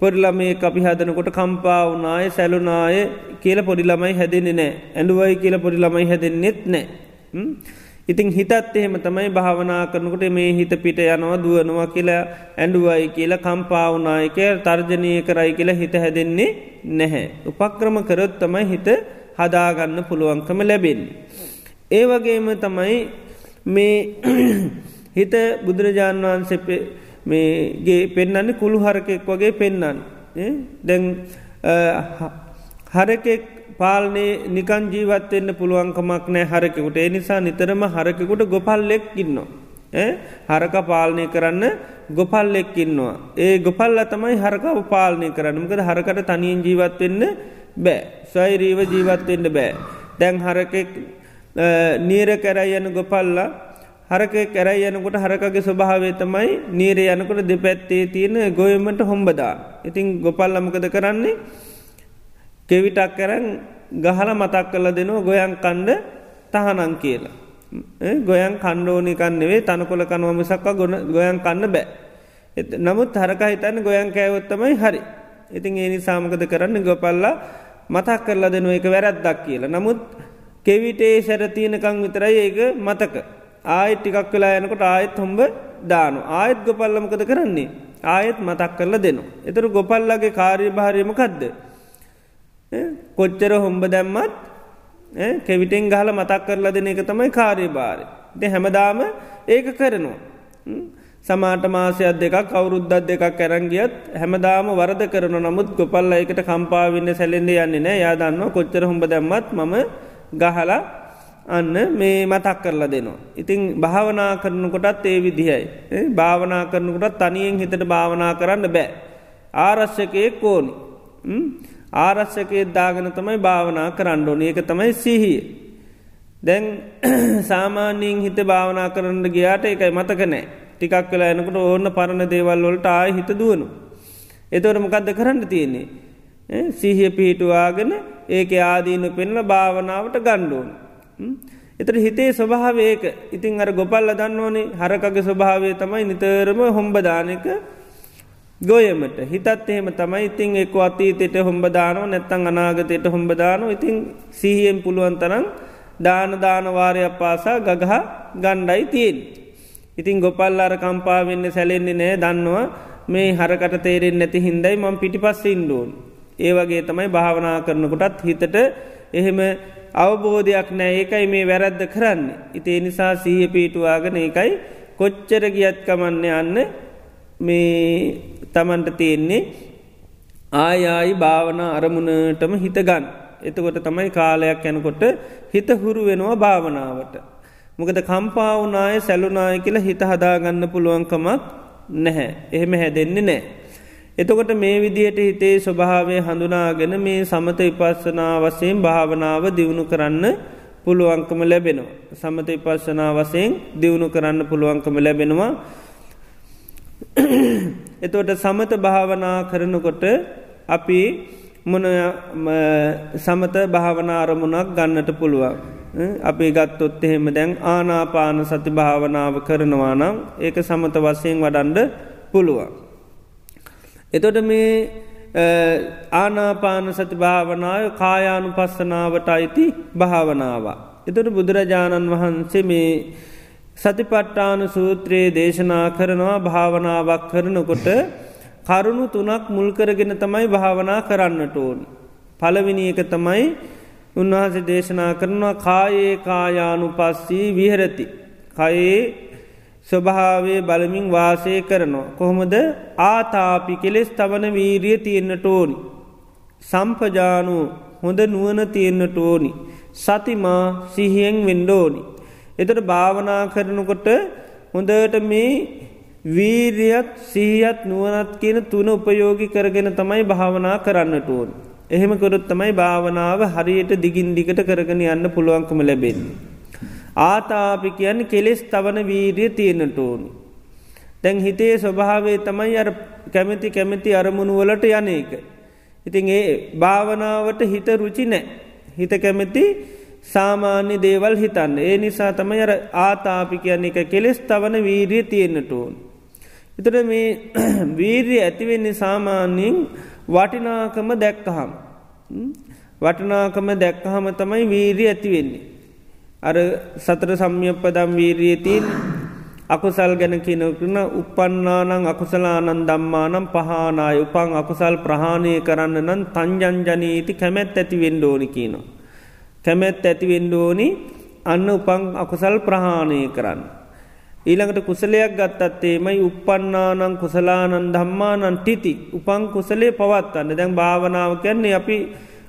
පොඩිළමේ අපි හදනකොට කම්පා වනාය සැලුනාය කියල පොඩිළමයි හැදෙන්නේ නෑ ඇඩුවයි කියල පොඩිළමයි හැදෙන්නෙත් නෑ. ඉතිං හිතත් එහෙම තමයි භාවනා කරනකොට මේ හිත පිට යනවා දුවනවා කියලා ඇඩුවයි කියලා කම්පාවනායක තර්ජනය කරයි කියලා හිත හැදෙන්නේ නැහැ. උපක්‍රම කරොත් තමයි හිත හදාගන්න පුළුවන්කම ලැබෙන්. ඒ වගේම තමයි මේ හිත බුදුරජාණන් වහන්සේ මේගේ පෙන්න්නන්නේ කුළු හරකෙක් වගේ පෙන්නන්න. දැන් හරකෙක් පාලනේ නිකන් ජීවත්වෙන්න පුළුවන්කමක් නෑ හරකෙකුට ඒ නිසා නිතරම හරකෙකුට ගොපල්ලෙක් ඉන්නවා. හරක පාලනය කරන්න ගොපල්ලෙක් ඉන්නවා. ඒ ගොපල්ල තමයි හරකාව පාලනය කරන්නමකද හරකට තනියෙන් ජීවත්වෙන්න බෑ සයිරීව ජීවත්වෙන්න බෑ. දැන් හරකෙක් නීර කැරයි යන ගොපල්ලා හරක කැරයි යනකොට හරකගේ ස්වභාවේ තමයි නීරය යනකොට දෙපැත්තේ තියෙන ගොයමට හොම්බදා. ඉතින් ගොපල් අමකද කරන්නේ කෙවිටක් කරන් ගහල මතක් කල දෙනවා ගොයන් කණ්ඩ තහනං කියලා. ගොයන් කණ්ඩෝනිකන්නෙවේ තනකොල කනුව මිසක්ක ගොන ගොයන් කන්න බෑ. නමුත් හරක හිතන්න ගොයන් කෑවොත්තමයි හරි. ඉතින් ඒනි සාමකද කරන්න ගොපල්ලා මතක් කරලා දෙනුව එක වැරැද්දක් කියලා. නමුත් කෙවිටේ සැරතියනකං විතරයි ඒක මතක. ආයෙත් ටිකක් වෙලා යනකොට ආයෙත් හොම්බ දානු ආයෙත් ගොපල්ලමකද කරන්නේ. ආයෙත් මතක් කරලා දෙනු. එතුරු ගොපල්ලගේ කාර්ය භාරයමකක්ද. කොච්චර හොම්බ දැම්මත් කෙවිටෙන් ගහල මතක් කරලා දෙන එක තමයි කාර්ය භාරය. දෙ හැමදාම ඒක කරනවා. සමාට මාසයක් දෙකක් කවුරුද්දත් දෙකක් කැරංගියත් හැමදාම වරද කරන නමුත් ගොපල්ල එකට කම්පාවින්න සැලෙන්ඩ යන්නේ නෑ යාදන්න කොච්චර හොඹ දැම්මත් මම ගහලා අන්න මේ මතක් කරලා දෙනවා. ඉතිං භාවනා කරනකොටත් ඒ විදිහයි. භාවනා කරනකොටත් තනියෙන් හිතට භාවනා කරන්න බෑ. ආරශ්‍යකයෙක් ඕනි. ආරශ්‍යකයේ දාගන තමයි භාවනා කරන්න ඕන ඒක තමයි සිහිය. දැන් සාමාන්‍යයෙන් හිත භාවනා කරන්න ගියාට එකයි මතක නෑ ටිකක් වෙලා එනකට ඕන්න පරණ දේවල් වලට ආය හිත දුවනු. එතවට මොකක්ද කරන්න තියෙන්නේ. සිහිය පිහිටුවාගෙන ඒක ආදීනු පෙන්ල භාවනාවට ගණ්ඩුවන්. එතට හිතේ ස්වභාවයක ඉතින් අර ගොපල්ල දන්න ඕනේ හරකගේ ස්වභාවය තමයි නිතරම හොම්බදානක ගොයමට. හිතත් එහෙම තමයි. ඉතින් එක් අතීතයට හොම්බදානෝ නැත්තං අනාගතයට හොම්බදානෝ ඉතින් සිහියෙන් පුළුවන් තරම් දාන දානවාරයක් පාසා ගගහ ගණ්ඩයි තියෙන්. ඉතින් ගොපල් අර කම්පාවෙන්න සැලෙන්නේ නෑ දන්නවා මේ හරකට තේරෙන් නැති හින්දයි මං පිටිපස්ස ඉන්ඩුවන්. ඒ වගේ තමයි භාවනා කරනකොටත් හිතට එහෙම අවබෝධයක් නෑ ඒකයි මේ වැරැද්ද කරන්න. ඉතිේ නිසා සීහ පීටුවාගෙන ඒකයි කොච්චර ගියත්කමන්න යන්න මේ තමන්ට තියෙන්නේ ආයායි භාවනා අරමුණටම හිතගන්න. එතකොට තමයි කාලයක් යැනකොට හිත හුරු වෙනවා භාවනාවට. මොකද කම්පාවනාය සැලුනාය කියලා හිත හදාගන්න පුළුවන්කමක් නැහැ. එහෙම හැදෙන්නේ නෑ. එතකොට මේ විදිහට හිතේ ස්වභාවය හඳුනාගෙන මේ සමත ඉපස්සනා වසයෙන් භාවනාව දියුණු කරන්න පුළුවන්කම ලැබෙනවා. සමත ඉපස්සනා වසයෙන් දියුණු කරන්න පුළුවන්කම ලැබෙනවා. එතොට සමත භාවනා කරනකොට අපි මොන සමත භාවනාරමුණක් ගන්නට පුළුවන්. අපි ගත්තොත් එහෙම දැන් ආනාපාන සති භාවනාව කරනවා නම් ඒක සමත වසයෙන් වඩන්ඩ පුළුවන්. එතොට මේ ආනාපාන සති භාවනාව කායානු පස්සනාවට අයිති භාවනාව. එතොට බුදුරජාණන් වහන්සේ මේ සතිපට්ටාන සූත්‍රයේ දේශනා කරනවා භාවනාවක් කරනකොට කරුණු තුනක් මුල්කරගෙන තමයි භාවනා කරන්නට ඕන්. පලවිනි එක තමයි උන්වහසේ දේශනා කරනවා කායේ කායානු පස්සී විහරති. කයේ ස්වභාවේ බලමින් වාසය කරනවා. කොහොමද ආතාපි කෙලෙස් තවන වීරිය තියෙන්න්නට ඕනි. සම්පජානු හොඳ නුවන තියෙන්න්නට ඕනි. සතිමා සිහියෙන් වෙන්ඩෝනි. එතට භාවනා කරනකොට හොඳට මේ වීරියත් සීහත් නුවනත් කියන තුන උපයෝගි කරගෙන තමයි භාවනා කරන්නට ඕන්. එහෙම කොරොත් තමයි භාවනාව හරියට දිගින් දිගට කරගෙන යන්න පුළුවන්කම ලැබෙන්නේ. ආතාපි කියන්න කෙලෙස් තවන වීරිය තියෙනට ඕනි. දැන් හිතේ ස්වභාවේ තමයි අර කැමති කැමති අරමුණු වලට යන එක. ඉතින් ඒ භාවනාවට හිත රුචි නෑ. හිත කැමති සාමාන්‍ය දේවල් හිතන්න. ඒ නිසා තමයි අර ආතාපි කියන්න එක කෙලෙස් තවන වීරිය තියෙන්න්නට ඕන්. එතට මේ වීරිය ඇතිවෙන්නේ සාමාන්‍යයෙන් වටිනාකම දැක්කහම්. වටනාකම දැක්කහම තමයි වීරිය ඇතිවෙන්නේ. අර සතර සම්යප්පදම් වීරියතින් අකුසල් ගැන කියනකරන උපන්නානං අකුසලානන් දම්මානම් පහනාය. උපන් අකුසල් ප්‍රහාණය කරන්න නම් තංජංජනීති කැමැත් ඇති වෙන්ඩෝනි කියනවා. කැමැත් ඇති වෙන්ඩෝනි අන්න උපං අකුසල් ප්‍රහාණය කරන්න. ඊළඟට කුසලයක් ගත්තත් ඒමයි උපන්නානං කුසලානන් ධම්මානන් ටිති උපං කුසලේ පවත්වන්න. දැන් භාවනාව කියන්නේ අපි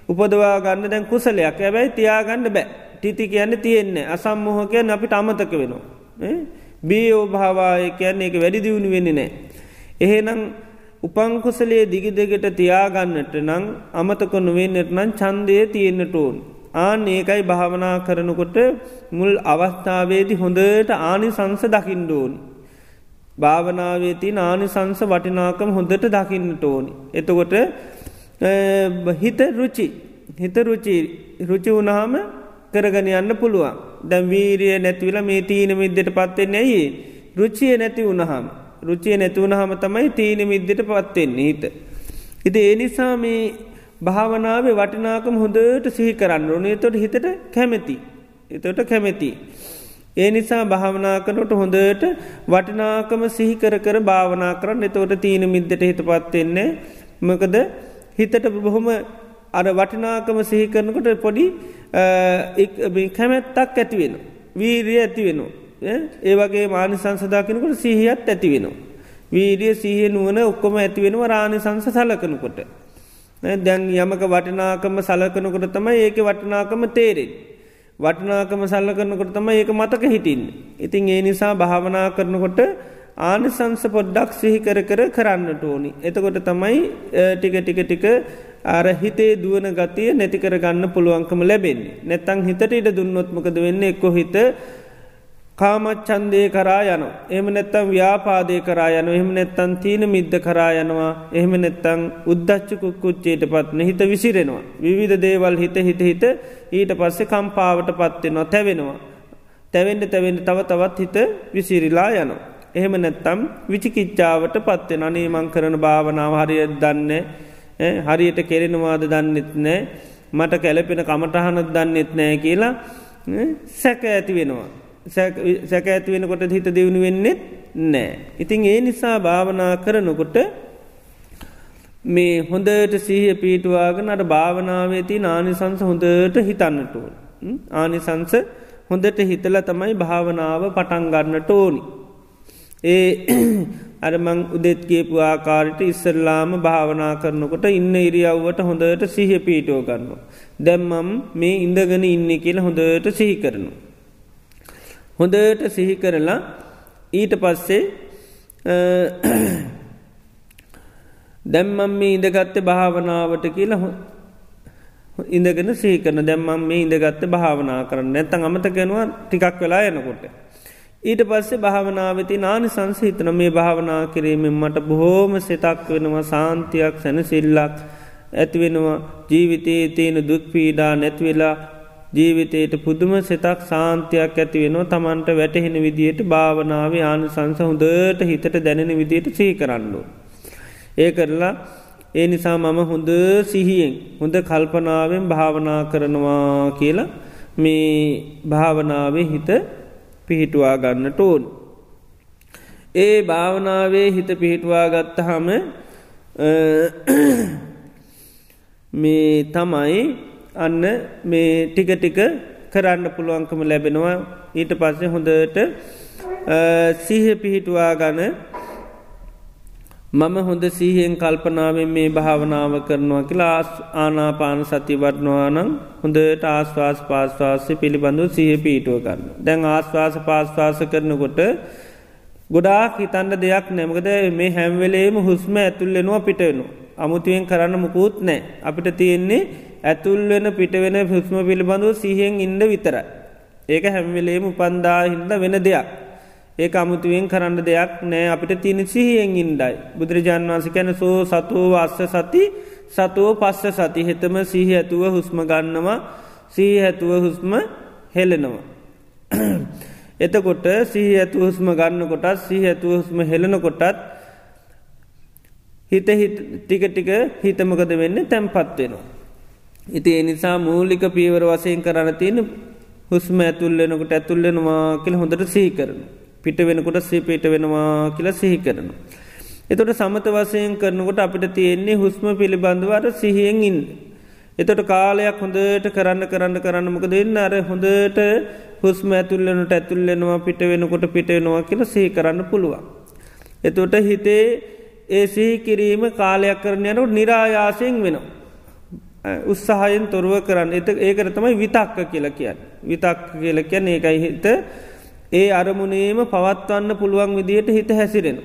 උපදවා ගන්න දැන් කුසලයක්. ඇබැයි තියාගන්න බෑ. ටිති කියන්න තියෙන්නේ. අසම්මොහ කියන්න අපිට අමතක වෙනවා. බියෝ භාවාය කියන්නේ එක වැඩි දියුණු වෙන්නේ නෑ එහෙනම් උපංකුසලේ දිගිදෙකට තියාගන්නට නං අමතක නොවෙන්නට නම් චන්දය තියෙන්න්නට ඕන්. ආන ඒකයි භාවනා කරනකොට මුල් අවස්ථාවේදි හොඳට ආනි සංස දකිින්ඩෝනි. භාවනාවේ තින් ආනි සංස වටිනාකම හොඳට දකින්නට ඕනි. එතකොට හිත රුචි. හිත රුචි රුචි වුණහම කරගන යන්න පුළුවන් දැම් වීරිය නැතිවල මේ තීන මිද්දට පත්වෙන්නේ ඇයි රුචිය නැති වුණහම රුචිය නැතිවුණහම තමයි තීන මිද්දට පත්වෙන්නේ හිත. ඉති ඒ නිසා මේ භාවනාවේ වටිනාකම හොඳට සිහි කරන්න ඕනේ තොට හිතට කැමැති. එතොට කැමැති. ඒ නිසා භාවනා කරනට හොඳට වටිනාකම සිහිකර කර භාවනා කරන්න එතවට තීන මිද්දට හිත පත්වෙන්නේ මකද හිතට බොහොම අර වටිනාකම සිහි කරනකොට පොඩි කැමැත්තක් ඇතිවෙන. වීරිය ඇතිවෙන. ඒ වගේ මානි සංසදාකනකොට සිහියත් ඇතිවෙනවා. වීරිය සීහ නුවන ඔක්කොම ඇතිවෙනවා රාණි සංස සලකනකොට. දැන් යමක වටිනාකම සලකනකොට තමයි ඒක වටිනාකම තේරෙන්. වටිනාකම සල්ලකරනකොට තම ඒක මතක හිටින්. ඉතින් ඒ නිසා භාවනා කරනකොට ආනිසංස පොඩ්ඩක් සිහිකර කර කරන්නට ඕනි. එතකොට තමයි ටික ටික ටික අර හිතේ දුවන ගතිය නැතිකර ගන්න පුළුවන්කම ලැබෙන්නේ. නැත්තං හිතට ඉට දුන්නොත්මකද වෙන්න? එක්කො හිත කාමච්චන්දය කරා යන එම නැත්තම් ව්‍යාපාදය කරා යන එහෙම නැත්තන් තීන මිද්ද කරා යනවා. එහෙම නැත්තං උද්දච්චකුක් කුච්චේට පත්න හිත විසිරෙනවා. විවිධ දේවල් හිත හිත හිත ඊට පස්සේ කම්පාවට පත්වෙනවා තැවෙනවා. තැවෙන්ට තැවෙන්ට තව තවත් හිත විසිරිලා යනවා. එහෙම නැත්තම් විචිකිච්චාවට පත්වෙන අනේ මං කරන භාවනාව හරිය දන්න? හරියට කෙරෙනවාද දන්නෙත් නෑ මට කැලපෙන කමටහනත් දන්නෙත් නෑ කියලා සැක ඇති වෙනවා සැක ඇති වෙනකොට හිත දියුණු වෙන්නෙත් නෑ. ඉතින් ඒ නිසා භාවනා කරනකොට මේ හොඳට සීහ පීටවාගෙන අට භාවනාවේ ති ආනිසංස හොඳට හිතන්නටුවන්. ආනිසංස හොඳට හිතල තමයි භාවනාව පටන් ගන්නට ඕනි. ඒ අරමං උදෙත් කියපු ආකාරයට ඉස්සරලාම භාවනා කරනකොට ඉන්න ඉරියව්වට හොඳට සිහ පීටෝ ගන්න. දැම්මම් මේ ඉඳගෙන ඉන්න කියල හොඳට සිහි කරනවා. හොඳට සිහි කරලා ඊට පස්සේ දැම්මම් මේ ඉඳගත්ත භාවනාවට කියලා ඉඳගෙන සීකරන දැම්මම් මේ ඉඳගත්ත භාවනා කරන්න නැත්තන් අමතකෙනවා ටිකක් වෙලා යනකොට. ඊට පස්සේ භාවනාවති නානි සංසහිතන මේ භාවනා කිරීමෙන් මට බොහෝම සෙතක් වෙනවා සාන්තියක් සැනසිල්ලක් ඇතිවෙනවා ජීවිතයේ තියෙන දුත්පීඩා නැතිවෙලා ජීවිතයට පුදුම සෙතක් සාන්තියක් ඇති වෙනවා තමන්ට වැටහෙන විදියට භාවනාව ආනු සංස හොඳට හිතට දැනෙන විදියට සී කරන්නු. ඒ කරලා ඒ නිසා මම හොඳ සිහියෙන් හොඳ කල්පනාවෙන් භාවනා කරනවා කියලා මේ භාවනාවේ හිත පිහිටුවා ගන්නට ඕන්. ඒ භාවනාවේ හිත පිහිටවා ගත්තහම මේ තමයි අන්න මේ ටික ටික කරන්න පුළුවන්කම ලැබෙනවා ඊට පස්සේ හොඳට සීහ පිහිටුවා ගන මම හොඳ සීහෙන් කල්පනාවෙන් මේ භාවනාව කරනවා කියලා ආනාපාන සති වටනවා නම් හොඳට ආස්වාස් පාස්වාසය පිළිබඳු සහ පීටුව ගන්න. දැන් ආස්වාස පාස්වාස කරනකොට ගොඩාක් හිතන්න දෙයක් නැමකද මේ හැම්වෙලේම හුස්ම ඇතුල්ලෙනවා පිටවෙනවා. අමුතුවෙන් කරන්න මුකුත් නෑ අපිට තියෙන්නේ ඇතුල් වෙන පිට වෙන හුස්ම පිළිබඳව සිහෙන් ඉන්ඩ විතර. ඒක හැම්වෙලේම උපන්දා හින්ද වෙන දෙයක්. ඒ අමුතුවෙන් කරන්න දෙයක් නෑ අපිට තින සිහියෙන් ඉන්ඩයි. බුදුරජාන් වන්ස කැන සෝ සතුව අස්ස සති සතුව පස්ස සති හෙතම සිහ ඇතුව හුස්ම ගන්නවා සී ඇතුව හුස්ම හෙලෙනවා. එතකොට සිහ ඇතු හුස්ම ගන්න කොටත් සිහ ඇතුව හුස්ම හෙලන කොටත් හිත ටික ටික හිතමකද වෙන්න තැම්පත් වෙනවා. ඉති එනිසා මූලික පීවර වසයෙන් කරන්න තියෙන හුස්ම ඇතුල්ලෙනකොට ඇතුල්ලෙනවා කියල හොඳට සිහි කරන. පිට වෙනකොට සීපීට වෙනවා කියලා සිහි කරන. එතොට සමත වසයෙන් කරනකොට අපිට තියෙන්නේ හුස්ම පිළිබඳවර සිහියෙන් ඉන්න. එතොට කාලයක් හොඳට කරන්න කරන්න කරන්න මොක දෙන්න අර හොඳට හුස්ම ඇතුල්ලනට ඇතුල්ලෙනවා පිට වෙනකොට පිට වෙනවා කියල සහි කරන්න පුළුවන්. එතොට හිතේ ඒ සිහි කිරීම කාලයක් කරනයනට නිරායාසයෙන් වෙනවා. උත්සාහයෙන් තොරුව කරන්න එත ඒකට තමයි විතක්ක කියල කියන්න. විතක් කියල කියන්න ඒකයි හිත ඒ අරමුණේම පවත්වන්න පුළුවන් විදියට හිත හැසිරෙන.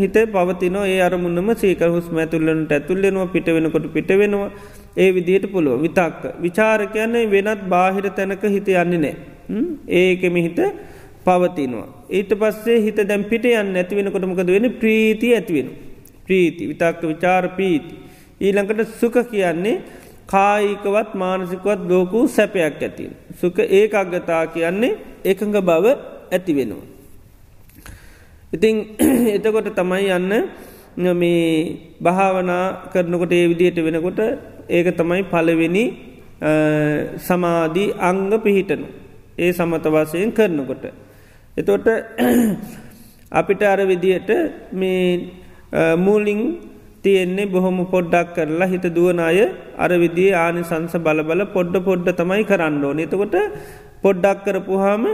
හිත පවතිනෝ ඒ අරමුණම සීක හුස්ම ඇතුල්ලනට ඇතුල්ලෙනවා පිට වෙනකොට පිට වෙනවා ඒ විදියට පුළුව විතක්ක. විචාර කියන්නේ වෙනත් බාහිර තැනක හිත යන්නේ නෑ. ඒකෙම හිත පවතිනවා. ඊට පස්සේ හිත දැම් පිට යන්න ඇතිවෙනකොටමකද වෙන ප්‍රීති ඇතිවෙන. ප්‍රීති විතක්ක විචාර පීති. ඊළඟට සුක කියන්නේ කායිකවත් මානසිකවත් ලෝකූ සැපයක් ඇතින්. සුක ඒක අගතා කියන්නේ එකඟ බව ඇති වෙනවා. ඉතිං එතකොට තමයි යන්න මේ භාවනා කරනකොට ඒ විදියට වෙනකොට ඒක තමයි පලවෙනි සමාධී අංග පිහිටනු. ඒ සමත වසයෙන් කරනකොට. එතොට අපිට අර විදියට මේ මූලිං තියෙන්නේ බොහොම පොඩ්ඩක් කරලා හිත දුවන අය අර විදිේ ආනි සංස බලබල පොඩ්ඩ පොඩ්ඩ තමයි කරන්න ඕන. එතකොට පොඩ්ඩක් කරපුහාම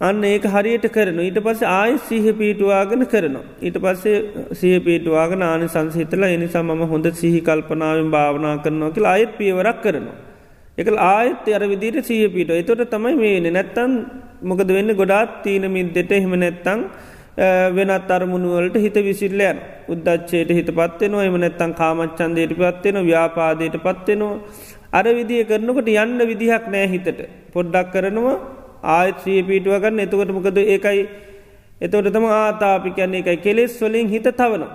අන්න ඒක හරියට කරන ඊට පස්ස ආය සීහ පීටුවාගෙන කරනවා. ඊට පස්සේ සහ පීටවාගෙන ආනි සංසිහිතල එනිසා මම හොඳ සිහි කල්පනාවෙන් භාවනා කරනවා කියලා අයත් පියවරක් කරනවා. එක ආයත් අර විදිට සීහ පීට එතොට තමයි මේන නැත්තන් මොකද වෙන්න? ගොඩාත් තීන මිද්දෙට එහෙම නැත්තං වෙනත් අරමුණුවලට හිත විසිල්ලයන් උද්දච්චයට හිත පත්වෙනවා එම නැත්තං කාමච්චන්දයට පත්වෙන ව්‍යාපාදයට පත්වෙනවා. අර විදිිය කරනකොට යන්න විදිහක් නෑ හිතට. පොඩ්ඩක් කරනවා ආයත් ශ්‍රී පීටුව ගන්න. එතකොට මොකද ඒකයි? එතවට තම ආතාපි කියන්නේ එකයි කෙලෙස් වලින් හිත තවනවා.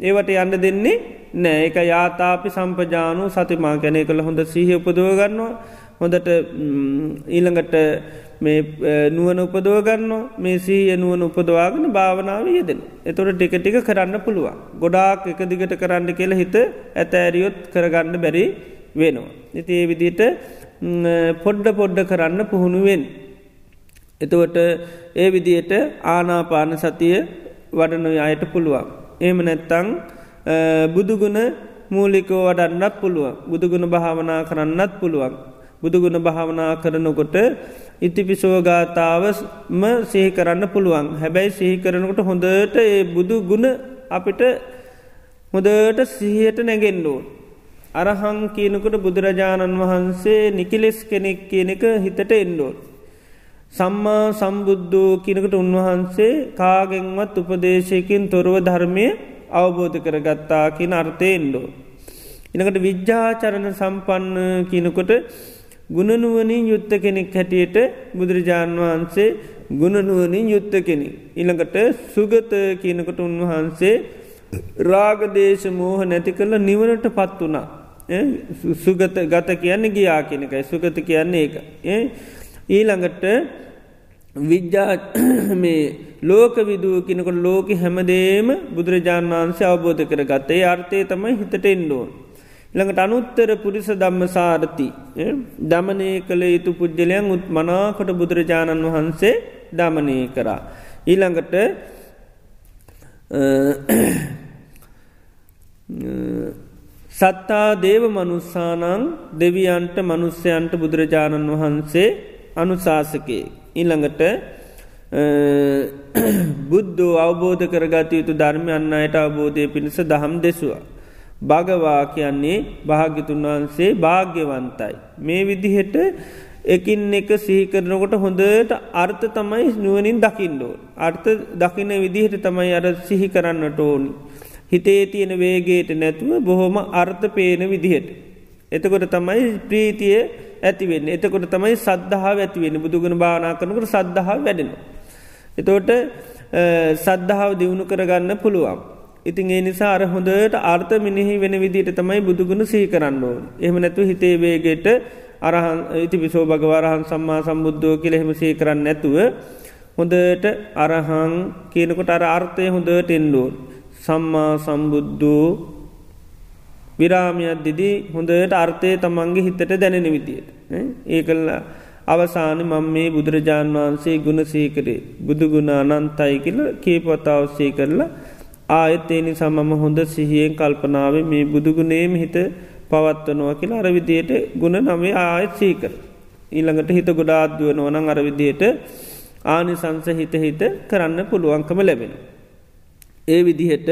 ඒවට යන්න දෙන්නේ නෑ එක යාතාපි සම්පජානු සතිමා කැනෙ කළ හොඳ සීහ උපදුව ගන්නවා. හොඳට ඊළඟට මේ නුවන උපදෝගන්න මේ සීය නුවන උපදවාගෙන භාවනාව යෙදෙන. එතොට ටික ටික කරන්න පුළුවන්. ගොඩාක් එක දිගට කරන්න කියලා හිත ඇතෑරියොත් කරගන්න බැරි වෙනවා. ඉති ඒ විදිට පොඩ්ඩ පොඩ්ඩ කරන්න පුහුණුවෙන්. එතුවට ඒ විදියට ආනාපාන සතිය වඩනො අයට පුළුවන්. ඒම නැත්තං බුදුගුණ මූලිකෝ වඩන්නත් පුළුවන් බුදුගුණ භාවනා කරන්නත් පුළුවන්. බුදුගුණ භාවනා කරනකොට ඉතිපිසෝගාතාවම සිහි කරන්න පුළුවන් හැබැයි සිහි කරනකොට හොඳට ඒ බුදු ගුණ අපිට හොදට සිහියට නැගෙන්ඩෝ. අරහං කියනකොට බුදුරජාණන් වහන්සේ නිකිලෙස් කෙනෙක් කියන එක හිතට එන්ඩෝ. සම්මා සම්බුද්ධෝ කියනකට උන්වහන්සේ කාගෙන්වත් උපදේශයකින් තොරව ධර්මය අවබෝධ කරගත්තා කියන අර්ථයෙන්ඩෝ. එනකට විද්‍යාචරණ සම්පන්න කියනකොට ගුණනුවනින් යුත්ත කෙනෙක් හැටියට බුදුරජාණන් වහන්සේ ගුණනුවනින් යුත්ත කෙනෙ. ඉළඟට සුගත කියනකට උන්වහන්සේ රාගදේශ මෝහ නැති කරල නිවනට පත් වනා. සුගත ගත කියන්නේ ගියා කෙනෙකයි සුගත කියන්නේ ඒක. ඊළඟට විද්‍යා මේ ලෝක විදුව කෙනකොට ලෝක හැමදේම බුදුරජාණන් වහන්සේ අවබෝධ කර ගත්තේ අර්ථය තමයි හිතට එන්ඩෝන්. ළඟට අනුත්තර පුරිස ධම්ම සාරති දමනය කළ යුතු පුද්ගලයන් උත් මනාකොට බුදුරජාණන් වහන්සේ දමනය කරා. ඊළඟට සත්තා දේව මනුස්සානං දෙවියන්ට මනුස්්‍යයන්ට බුදුරජාණන් වහන්සේ අනුශාසකේ. ඊළඟට බුද්ධෝ අවබෝධ කරගත යුතු ධර්මයන්න අයට අවබෝධය පිණිස දහම් දෙසවා. භගවා කියන්නේ භාග්‍යතුන් වහන්සේ භාග්‍යවන්තයි. මේ විදිහට එකින් එක සිහිකරනකොට හොඳට අර්ථ තමයි නුවනින් දකිින්ඩෝ. අර්ථ දකින විදිහට තමයි අර සිහි කරන්නට ඕනි. හිතේ තියෙන වේගේට නැතුව බොහොම අර්ථ පේන විදිහට. එතකොට තමයි ප්‍රීතිය ඇතිවෙන්න එතකොට තමයි සද්ධහා ඇතිවෙන බුදුගුණ භානා කරනකට සද්ධහා වැඩෙන. එතෝට සද්ධාව දියුණු කරගන්න පුළුවන්. ඉතින් ඒ නිසා අර හොඳට අර්ථ මිනිහි වෙන විදිට තමයි බුදුගුණ සහි කරන්න ඕන්. එහම නැතු හිතේවේගේට අරහන් ඉති විසෝ භගවරහන් සම්මා සම්බුද්ධෝ කියලෙහෙම සහි කරන්න නැතුව හොඳට අරහං කියනකොට අර අර්ථය හොඳට එන්ඩෝන්. සම්මා සම්බුද්ධූ විරාමියත් දිදී හොඳට අර්ථය තමන්ගේ හිතට දැනෙන විදියට. ඒ කල්ලා අවසාන මං මේ බුදුරජාණන් වහන්සේ ගුණ සීකරේ බුදුගුණ අනන්තයි කියල කේපවතාවස්සේ කරලා ආයත් ඒ නිසා මම හොඳ සිහියෙන් කල්පනාව මේ බුදුගුණේම හිත පවත්වනවා කියලා අරවිදියට ගුණ නමේ ආයත් සීකර. ඊළඟට හිත ගොඩාත්දුව නොනං අරවිදියට ආනිසංස හිත හිත කරන්න පුළුවන්කම ලැබෙන. ඒ විදිහට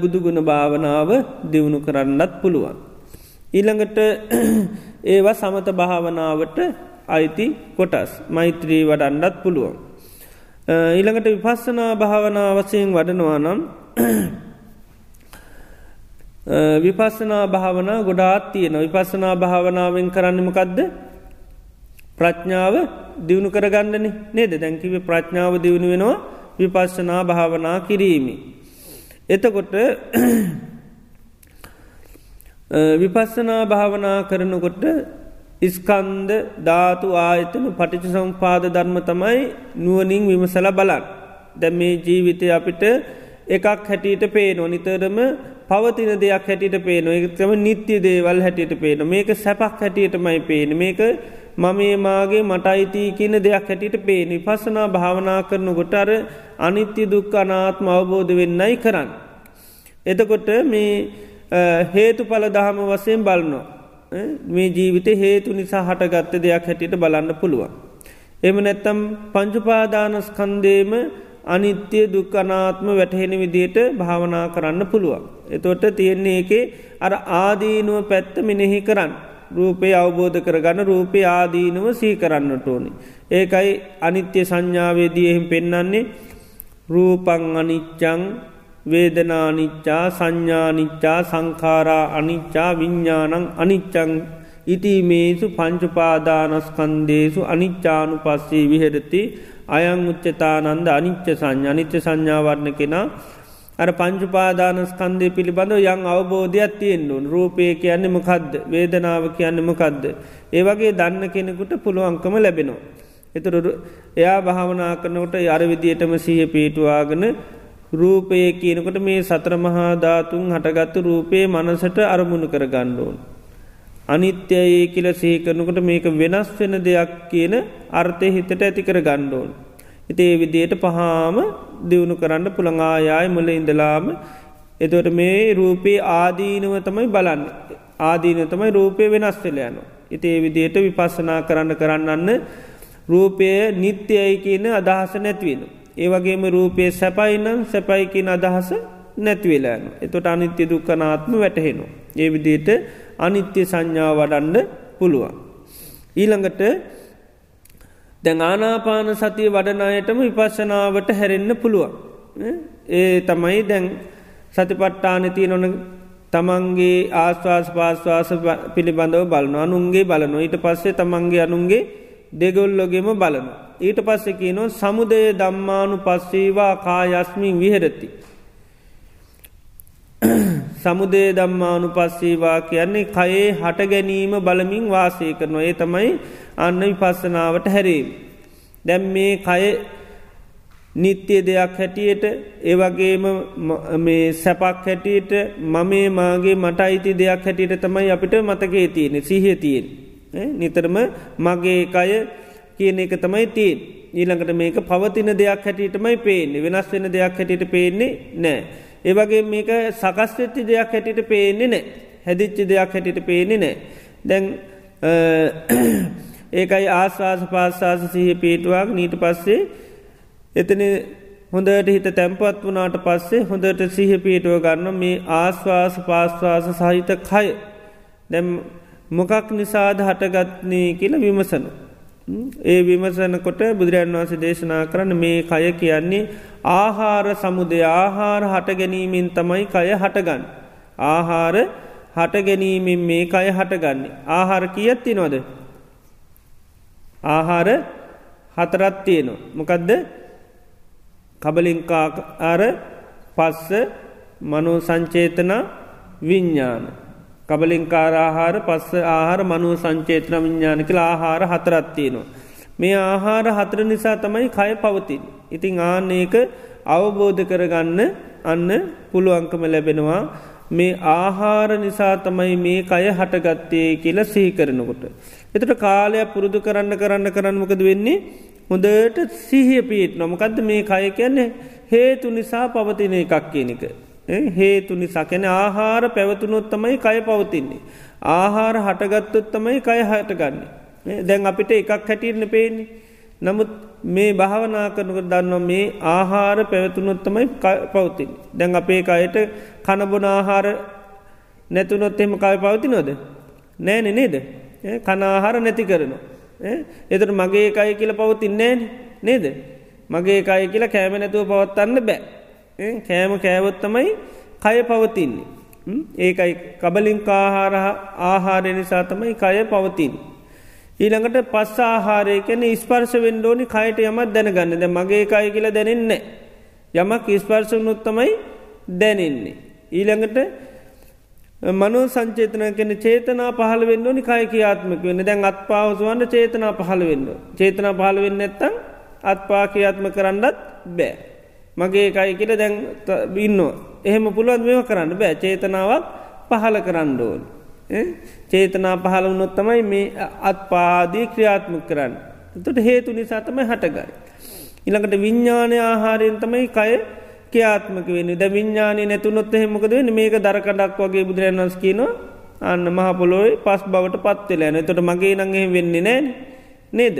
බුදුගුණ භාවනාව දියුණු කරන්නත් පුළුවන්. ඊළඟට ඒවා සමත භාවනාවට අයිති කොටස් මෛත්‍රී වඩන්නත් පුළුවන්. ඊළඟට විපස්සනා භාවනා වසයෙන් වඩනවා නම් විපස්සනා භාවනා ගොඩාත් තියෙන විපස්සනා භාවනාවෙන් කරන්නමකක්ද ප්‍රඥාව දියුණු කරගන්නන නේද? දැැකිව ප්‍රඥාව දියුණු වෙනවා විපස්සනා භාවනා කිරීමි. එතකොට විපස්සනා භාවනා කරනකොට ඉස්කන්ද ධාතු ආයතන පටිච සම්පාද ධර්ම තමයි නුවනින් විමසල බලන්. දැ මේ ජීවිතය අපිට එකක් හැටියට පේනො නිතරම පවතින දෙයක් හැටියට පේන එකතම නිත්‍ය දේවල් හැටියට පේන මේක සැපක් හැටියට මයි පේන මේක මමේ මාගේ මට අයිතිී කියන දෙයක් හැටියට පේනි පසනා භාවනා කරනකොට අර අනිත්‍ය දුක් අනාත්ම අවබෝධ වෙන්නයි කරන්න. එතකොට මේ හේතු පල දහම වසයෙන් බලනවා. මේ ජීවිත හේතු නිසා හටගත්ත දෙයක් හැටියට බලන්න පුළුවන්. එම නැත්තම් පංචුපාදානස්කන්දේම අනිත්‍ය දුක්කනාත්ම වැටහෙන විදියට භාවනා කරන්න පුළුවන්. එතොට තියෙන්නේ එකේ අර ආදීනුව පැත්ත මෙනෙහි කරන්න. රූපය අවබෝධ කරගන්න රූපය ආදීනව සී කරන්නට ඕනි. ඒකයි අනිත්‍ය සංඥාවේදී එහෙම පෙන්නන්නේ රූපං අනිච්චං වේදනානිච්චා සංඥානිච්චා සංකාරා අනිච්චා විඤ්ඥානං අනිච්චං ඉතිමේසු පංචුපාදානස්කන්දේසු අනිච්චානු පස්සේ විහෙරති අයං උච්චතානන්ද අනිච්ච සංඥ අනිච්ච සංඥාවරණ කෙනා අර පංචුපාදානස්කන්දය පිළිබඳව යං අවබෝධයක් තියෙන්නුන් රූපය කියන්න මකද්ද වේදනාව කියන්න මකද්ද. ඒ වගේ දන්න කෙනෙකුට පුළුවන්කම ලැබෙනවා. එතුර එයා භාවනා කරනකොට අර විදියටම සීහ පේටුවාගෙන රූපය කියනකොට මේ සත්‍ර මහාධාතුන් හටගත්තු රූපයේ මනසට අරමුණු කර ගණ්ඩෝන්. අනිත්‍යයේ කියල සේකරනකොට මේක වෙනස් වෙන දෙයක් කියන අර්ථය හිතට ඇති කර ගණ්ඩෝන්. හිතේ විදියට පහාම දියුණු කරන්න පුළඟායාය මුල ඉඳලාම එතවට මේ රූපයේ ආදීනව තමයි බලන්න ආදීන තමයි රූපය වෙනස් වෙලයනවා. ඉතේ විදියට විපස්සනා කරන්න කරන්නන්න රූපය නිත්‍යයයි කියන අදහස නැත්වෙන. ඒවගේම රූපය සැපයිනම් සැපයිකින් අදහස නැතිවෙලාන. එතොට අනිත්‍ය දුක්කනාත්ම වැටහෙනවා. ඒ විදියට අනිත්‍ය සංඥා වඩන්න පුළුවන්. ඊළඟට දැන් ආනාපාන සතිය වඩනායටම විපස්සනාවට හැරෙන්න්න පුළුවන්. ඒ තමයි දැන් සතිපට්ටානතිය නොන තමන්ගේ ආස්වාස් පාස්වාස පිළිබඳව බලන අනුන්ගේ බලන ඊට පස්සේ තමන්ගේ අනුන්ගේ දෙගොල්ලොගෙම බලන. ඊට පස්සෙ කියනො සමුදය දම්මානු පස්සේවා කායස්මින් විහෙරති. සමුදේ දම්මානු පස්සේවා කියන්නේ කයේ හට ගැනීම බලමින් වාසය කරනවා ඒ තමයි අන්න විපස්සනාවට හැරීම්. දැම් මේ කය නිත්‍යය දෙයක් හැටියට ඒවගේම මේ සැපක් හැටියට මමේ මාගේ මට අයිති දෙයක් හැටියට තමයි අපිට මතකේ තියෙන සිහිය තියෙන්. නිතරම මගේ කය කියන එක තමයි තිීන්. ඊළඟට මේක පවතින දෙයක් හැටියටමයි පේන්නේ වෙනස් වෙන දෙයක් හැටියට පේන්නේ නෑ. ඒවගේ මේක සකස්වෙච්චි දෙයක් හැටිට පේන්නේ නෑ හැදිච්චි දෙයක් හැටිට පේන්නේ නෑ. දැන් ඒකයි ආශවාස පාශවාස සහ පේටුවක් නීට පස්සේ එතන හොඳට හිත තැම්පත් වනාට පස්සේ හොඳට සිහ පේටුව ගන්න මේ ආශ්වාස පාශ්වාස සහිත කය දැම් මොකක් නිසාද හටගත්නී කියල විමසන. ඒ විමසනකොට බුදුරන් වන්ස දේශනා කරන්න මේ කය කියන්නේ ආහාර සමුදය ආහාර හට ගැනීමෙන් තමයි කය හටගන්න. ආහාර හට ගැනීමෙන් මේ කය හටගන්නේ. ආහාර කියත්ති නොද. ආහාර හතරත් තියෙනවා. මොකදද කබලින්කාර පස්ස මනෝ සංචේතන විඤ්ඥාන. කබලින්කාරආහාර පස්ස ආහාර මනුව සංචේතන විඤ්ඥාන කියලා ආහාර හතරත්තියනවා. මේ ආහාර හතර නිසා තමයි කය පවතින්. ඉතිං ආන්නේක අවබෝධ කරගන්න අන්න පුළුවන්කම ලැබෙනවා මේ ආහාර නිසා තමයි මේ කය හටගත්තේ කියලා සිහි කරනකොට. එතට කාලයක් පුරුදු කරන්න කරන්න කරන්නමකද වෙන්නේ හොඳට සිහිය පිහිට නොමකක්ද මේ කය කියන්නේ හේතු නිසා පවතින එකක් කියනක. හේතු නිසා කැන ආහාර පැවතුනොත් තමයි කය පවතින්නේ. ආහාර හටගත්තොත් තමයි කය හටගන්නේ. දැන් අපිට එකක් හැටිරන පේන්නේ. නමුත් මේ භාවනා කරනක දන්නවා මේ ආහාර පැවතුනොත් තමයි පවතින්. දැන් අපේ අයට කණබොන ආහාර නැතුනොත් එම කය පවතිනොද. නෑනෙ නේද. කනාහාර නැති කරනවා. එතට මගේ එකයි කියල පවතින්නේ නේද. මගේ එකයි කියලා කෑම නැතුව පවත්තන්න බෑ. කෑම කෑවොත්තමයි කය පවතින්නේ. ඒකයි කබලින් කාහාර ආහාරය නිසා තමයි කය පවතින්. ඊළඟට පස් ආහාරය කැන ස්පර්ශ වෙන්ඩෝනි කයට යමත් දැනගන්න ද මගේ කය කියල දැනෙන්නේ. යමක් ස්පර්ශ නොත්තමයි දැනෙන්නේ. ඊළඟට මනු සංචේතන කෙන චේතනා පහල වෙන්න නි කාය කියාත්මක වෙන්න දැන් අත් පාවසුවන්න චේතනා පහල වෙන්න. චේතනා පහල වෙන්න ඇත්තන් අත්පා කියාත්ම කරන්නත් බෑ. මගේ එකයි කියල දැන් බින්නවා. එහෙම පුළුවන් මෙම කරන්න බෑ චේතනාවක් පහල කරන්න ඕන්. චේතනා පහල වනොත්තමයි මේ අත්පාදී ක්‍රියාත්ම කරන්න. තුට හේතු නිසා තමයි හටගයි. ඉළඟට විඤ්ඥානය ආහාරයෙන් තමයි කය ක්‍යාත්මක වෙන ද විඤ්ඥානය නැතුනොත් හෙමකද වෙන මේක දරකඩක් වගේ බුදුරන් වස් කියනවා අන්න මහපොලොයි පස් බවට පත්වෙලෑන තොට මගේ නගේ වෙන්නේ නෑන නේද.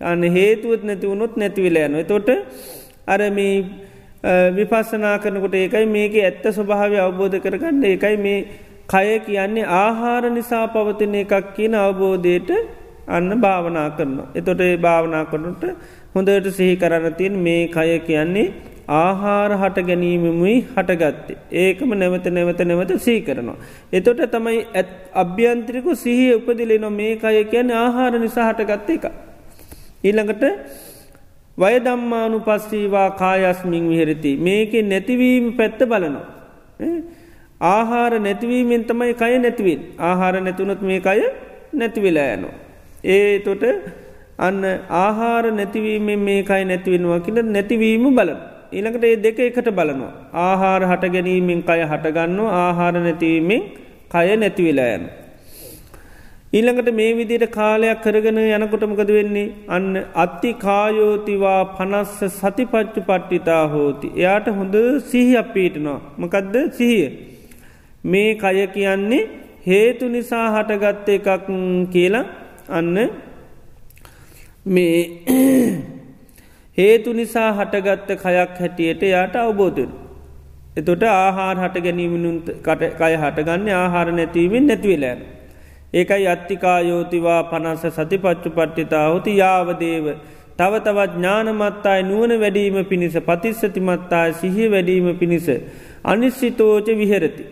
අන්න හේතුවත් නැතිවුණොත් නැතිවෙලෑන තොට අරම විපස්සනා කරනකොට ඒකයි මේක ඇත්ත ස්වභාවය අවබෝධ කරගන්න ඒකයි මේ කය කියන්නේ ආහාර නිසා පවතින එකක් කියන අවබෝධයට අන්න භාවනා කරනවා. එතොට ඒ භාවනා කරනට හොඳට සිහි කරන්න තින් මේ කය කියන්නේ ආහාර හට ගැනීමමුයි හටගත්තේ. ඒකම නැවත නැවත නැවත සී කරනවා. එතොට තමයි ඇත් අභ්‍යන්ත්‍රිකු සිහි උපදිලෙන මේ කය කියන ආහාර නිසා හටගත්ත එක. ඊළඟට වයදම්මානු පස්සීවා කායස්මින් විහෙරති මේක නැතිවීම පැත්ත බලනවා. ආහාර නැතිවීමෙන් තමයි කය නැතිවෙන් ආහාර නැතුනොත් මේ කය නැතිවෙලා යනවා. ඒ තොට අන්න ආහාර නැතිවීමෙන් මේ කයි නැතිවෙනවා කියල නැතිවීම බලන. ඊළඟට ඒ දෙක එකට බලනවා. ආහාර හට ගැනීමෙන් කය හටගන්න ආහාර නැතිවීමෙන් කය නැතිවෙලා යන. ඊළඟට මේ විදියට කාලයක් කරගෙන යනකොටමකද වෙන්නේ අන්න අත්ති කායෝතිවා පනස්ස සතිපච්චු පට්ටිතා හෝති. එයාට හොඳ සිහි අපීටනවා. මකදද සිහිය. මේ කය කියන්නේ හේතු නිසා හටගත්ත එකක් කියලා අන්න මේ හේතු නිසා හටගත්ත කයක් හැටියට යාට අවබෝධන. එතොට ආහාර හට ගැනීමනුන් කට කය හටගන්න ආහාර නැතිවීමෙන් නැතිවෙලෑන. ඒකයි අත්තිකා යෝතිවා පනස සතිපච්චු පට්ටිතා හොති යාවදේව. තව තවත් ඥානමත්තායි නුවන වැඩීම පිණිස පතිස්සතිමත්තායි සිහිය වැඩීම පිණිස. අනිශ්සිතෝච විහෙරති.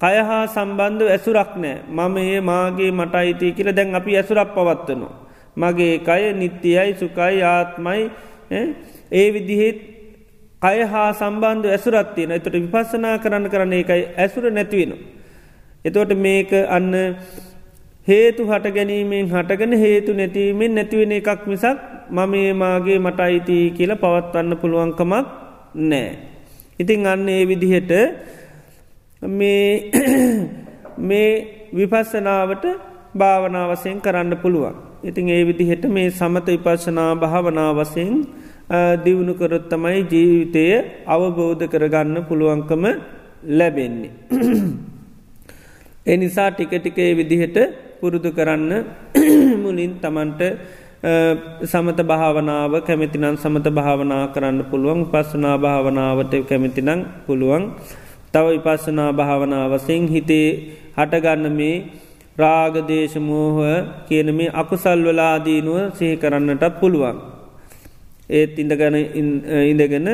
කය හා සම්බන්ධ ඇසුරක් නෑ මම ඒ මාගේ මට අයිතිය කියල දැන් අපි ඇසුරක් පවත්වනවා. මගේ කය නිත්‍යයයි සුකයි ආත්මයි ඒ විදිහෙත් කය හා සම්බන්ධ ඇසුරත්තියන එතට විපස්සනා කරන්න කරන්න එකයි ඇසුර නැතිවෙන. එතෝට මේක අන්න හේතු හට ගැනීමෙන් හටගෙන හේතු නැතිවීමෙන් නැතිවෙන එකක් මිසක් මම ඒමාගේ මට අයිති කියලා පවත්වන්න පුළුවන්කමක් නෑ. ඉතිං අන්න ඒ විදිහට මේ මේ විපස්සනාවට භාවනාවසයෙන් කරන්න පුළුවන්. ඉතින් ඒ විදිහට මේ සමත විපශනා භාවනාවසයෙන් දියුණු කරොත් තමයි ජීවිතය අවබෝධ කරගන්න පුළුවන්කම ලැබෙන්නේ. එනිසා ටිකටිකේ විදිහට පුරුදු කරන්න මුලින් තමන්ට සමත භාවනාව කැමතිනම් සමත භාවනා කරන්න පුළුවන් පස්සනා භාවනාවට කැමතිනං පුළුවන් තව විපස්සනා භාවනාවසිං හිතේ හටගන්න මේ රාගදේශමෝහ කියන මේ අකුසල්වලාදීනුව සිහි කරන්නටත් පුළුවන්. ඒත් ඉඳගන ඉඳගෙන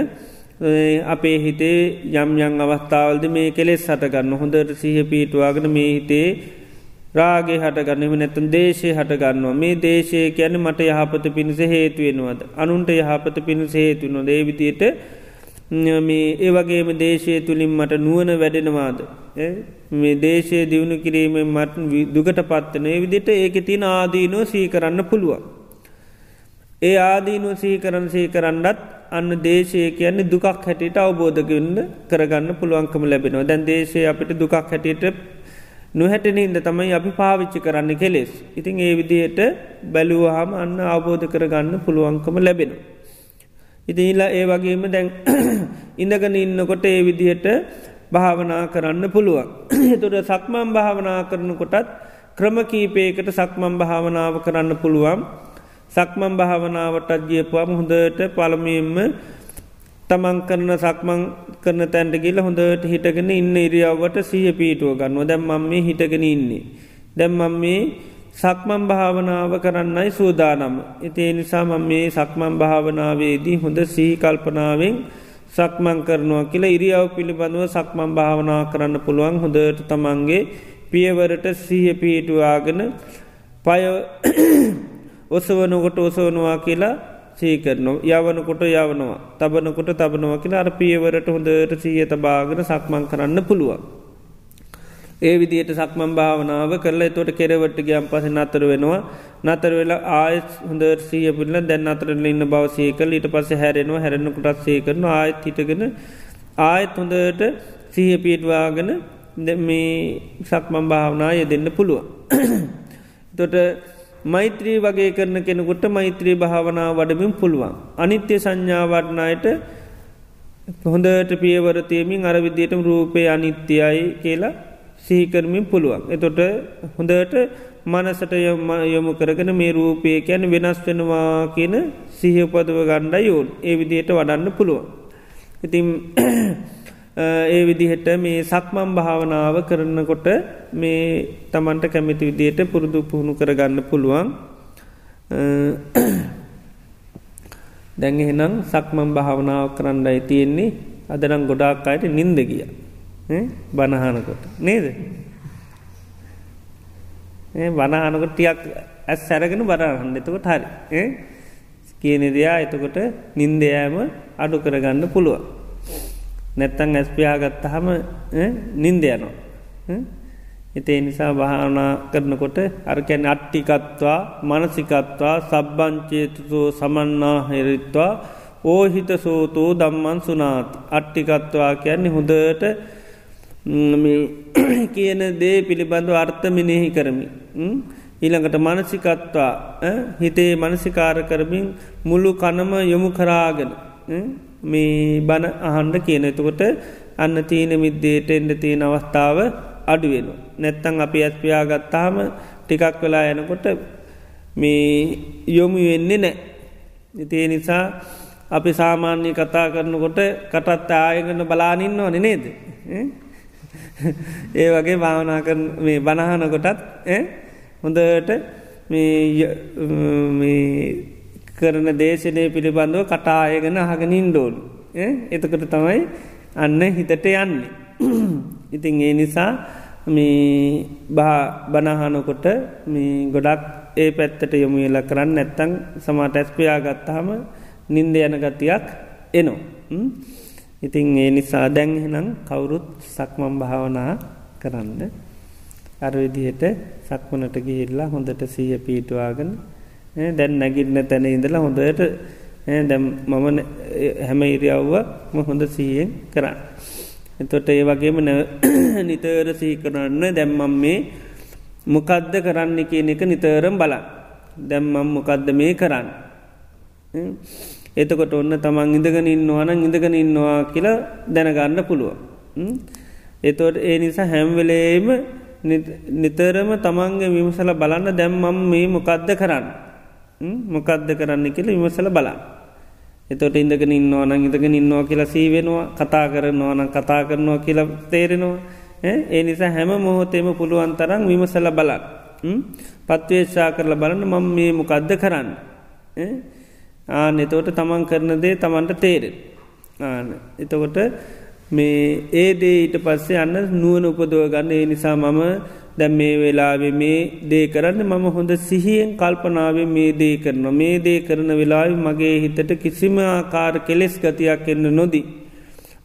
අපේ හිතේ යම් යං අවස්ථාවල්ද මේ කෙලෙස් හටගන්න හොඳට සිහ පීටවාගෙන මේ හිතේ රාගේ හටගන්නම නැතුන් දේශය හටගන්නවා. මේ දේශය කියන මට යහපත පිණිස හේතුවෙනවද අනුන්ට යහපත පිණිස හේතුවන දේවිතියට මේ ඒවගේම දේශය තුළින් මට නුවන වැඩෙනවාද? මේ දේශය දියුණු කිරීමෙන් මට දුකට පත්වනේ විදිට ඒක තින ආදීනෝ සී කරන්න පුළුවන්. ඒ ආදීනු සීකරන් සීකරන්නත් අන්න දේශය කියන්නේ දුකක් හැටියට අවබෝධකන්න කරගන්න පුළුවන්කම ලැබෙනවා. දැන් දේශය අපිට දුකක් හැටියට නොහැටනින්ද තමයි අපි පාවිච්චි කරන්න කෙලෙස්. ඉතින් ඒ විදියට බැලුවහම අන්න අවබෝධ කරගන්න පුළුවන්කම ලැබෙනවා. ඉතිහිලා ඒ වගේම දැන් ඉඳගන ඉන්නකොට ඒ විදිහට භාවනා කරන්න පුළුවන්. එතුට සක්මන් භාවනා කරනකොටත් ක්‍රම කීපයකට සක්මන් භාවනාව කරන්න පුළුවන්. සක්මන් භාවනාවටත් ගියපුවාම හොඳට පළමයෙන්ම තමන් කරන සක්මං කරන තැන්ට ගිල හොඳට හිටගෙන ඉන්න ඉරියාවට සීහ පීටුව ගන්නවා දැම් මම මේ හිටගෙන ඉන්නේ. දැම්මම් මේ සක්මන් භාවනාව කරන්නයි සූදානම. ඉතිේ නිසා මම මේ සක්මන් භාවනාවේදී හොඳ සීකල්පනාවෙන් සක්මං කරනවා කියලා ඉරියාව පිළිබඳව සක්මන් භාවනා කරන්න පුළුවන් හොඳට තමන්ගේ පියවරට සීහ පීටුවාගෙන පය ඔසවනකොට ඔසවනවා කියලා සීකරන යවනකොට යවනවා. තබනකොට තබනවා කියලා අර පියවරට හොඳට සීය තබාගෙන සක්මං කරන්න පුළුවන්. ඒ විදියට සක්මන් භාවනාව කරලා තොට කෙරවට ගියම් පස නතර වෙනවා. නතර වෙලා ආයත් හොඳ සීය පිල්ල දැන් අතරල ඉන්න බවසයකල ඊට පස්ස හැරෙනවා. හැරෙනකුටත් සේ කරන ආයත් හිටගෙන ආයත් හොඳට සීහ පිටවාගෙන මේ සක්මන් භාවනා ය දෙන්න පුළුවන්. තොට මෛත්‍රී වගේ කරන කෙනෙකුට මෛත්‍රී භාවනා වඩමින් පුළුවන්. අනිත්‍ය සංඥාවරණයට හොඳට පියවරතයමින් අරවිදියට රූපය අනිත්‍යයි කියලා සිහිකරමින් පුළුවන්. එතොට හොඳට මනසට යොමු කරගෙන මේ රූපය කැන වෙනස් වෙනවා කියන සිහපදව ගණ්ඩ යෝන් ඒ විදියට වඩන්න පුළුවන්. ඉතින් ඒ විදිහට මේ සක්මම් භාවනාව කරනකොට මේ තමන්ට කැමිති විදියට පුරුදු පුහුණු කරගන්න පුළුවන්. දැඟෙනම් සක්මම් භාවනාව කරන්නයි තියෙන්නේ. අදනම් ගොඩාක් අයට නින්ද ගිය. බණහනකොට නේද? බණහනකොට ටියක් ඇස් සැරගෙන බරහන්න එතකොට හරි. කියන දෙයා එතකොට නින්දයෑම අඩු කරගන්න පුළුවන්. නැත්තං ඇස්පියාගත්තහම නින්දයනවා එතේ නිසා භාවනා කරනකොට අරකැන අට්ටිකත්වා මනසිකත්වා සබ්බංචේතුසෝ සමන්නා හෙරිත්වා ඕහිත සෝතෝ දම්මන් සුනාත් අට්ටිකත්වා කියන්නේ හොඳට කියන දේ පිළිබඳව අර්ථමිනෙහි කරමි. ඊළඟට මනසිකත්වා හිතේ මනසිකාර කරමින් මුළු කනම යොමු කරාගෙන මේ බණ අහන්ඩ කියන එතකොට අන්න තීන මිද්දේට එන්ඩ තියෙන අවස්ථාව අඩුවෙන. නැත්තං අපි ඇස්පියා ගත්තාම ටිකක් වෙලා යනකොට මේ යොමු වෙන්නේ නෑ. ඉතිේ නිසා අපි සාමාන්‍ය කතා කරනකොට කටත් ආයගන්න බලානින්න ඕන නේද. ඒ වගේ භාවනා කර මේ බණහනකොටත් හොඳට මේ කරන දේශනය පිළිබඳව කටායගෙන අහගනින් ඩෝල් එතකට තමයි අන්න හිතට යන්නේ. ඉතින් ඒ නිසා මේ බනහනකොට මේ ගොඩක් ඒ පැත්තට යොමුවෙලා කරන්න නැත්තං සමාට ඇස්පයා ගත්තාම නින්ද යන ගතියක් එනෝ. ඉතින් ඒ නිසා දැන්හෙනම් කවුරුත් සක්මම් භාවනා කරන්න අරවිදිහට සක්මනට ගිහිල්ලා හොඳට සීය පීටවාගෙන දැන් නැගින්න තැන ඉඳලා හොඳට දැම් මම හැම ඉරියව්ව හොඳ සීයෙන් කරන්න. එතොට ඒ වගේම නිතර සී කරන්න දැම්මම් මේ මොකද්ද කරන්න කියන එක නිතරම් බල දැම්මම් මොකක්ද මේ කරන්න. එතකොට ඔන්න තමන් ඉඳගෙන ඉන්නවාන ඉඳගෙන ඉන්නවා කියලා දැනගන්න පුළුව. එතොට ඒ නිසා හැම්වෙලේම නිතරම තමන්ගේ විමසල බලන්න දැම්මම් මේ මොකක්ද කරන්න. මොකක්ද කරන්න කියල විමසල බලා. එතොට ඉඳගෙන ඉන්නවන ඉඳගෙන ඉන්නවා කියලා සීවෙනවා කතා කරනවා නම් කතා කරනවා කියලා තේරෙනවා. ඒ නිසා හැම මොහොතේම පුළුවන් තරම් විමසල බලන්න. පත්වේශා කරල බලන්න මං මේ මොකක්ද කරන්න. ආන එතවට තමන් කරන දේ තමන්ට තේරෙන්. එතකොට මේ ඒ දේ ඊට පස්සේ අන්න නුවන උපදව ගන්න ඒ නිසා මම දැම් මේ වෙලාවෙ මේ දේ කරන්න මම හොඳ සිහියෙන් කල්පනාව මේ දේ කරන මේ දේ කරන වෙලාව මගේ හිතට කිසිම ආකාර කෙලෙස් ගතියක් එන්න නොදී.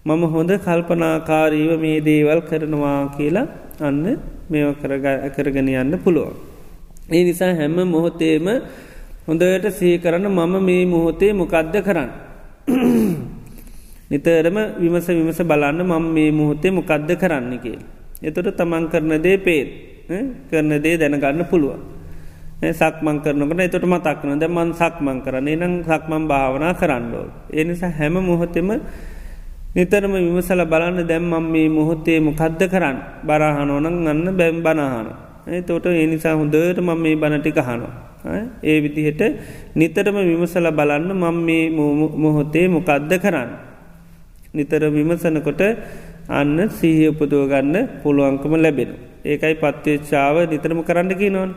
මම හොඳ කල්පනාකාරීව මේ දේවල් කරනවා කියලා අන්න මේ කරගෙන යන්න පුළුවන්. ඒ නිසා හැම මොහොතේම හොඳට සී කරන්න මම මේ මොහොතේ මොකක්ද කරන්න. නිතරම විමස විමස බලන්න මම මේ මොහොතේ මොකක්ද කරන්න කියලා. එතොට තමන් කරන දේ පේත් කරන දේ දැනගන්න පුළුවන්. සක්මං කරනකට එතොට මතක්න ද මන් සක්මං කරන නම් සක්මන් භාවනා කරන්නඩෝ. එනිසා හැම මොහොතෙම නිතරම විමසල බලන්න දැම්මම් මේ මොහොත්තේ මොකද්ද කරන්න බරහනෝනං අන්න බැම් බනහන. තොට එනිසා හොඳට මම මේ බණටික හනවා. ඒ විදිහට නිතරම විමසල බලන්න මං මේ මොහොතේ මොකද්ද කරන්න. නිතර විමසනකොට අන්න සීහය උපදුවගන්න පුළුවන්කම ලැබෙන. ඒකයි පත්්‍යේච්ෂාව නිතරම කරන්නකි නොන්.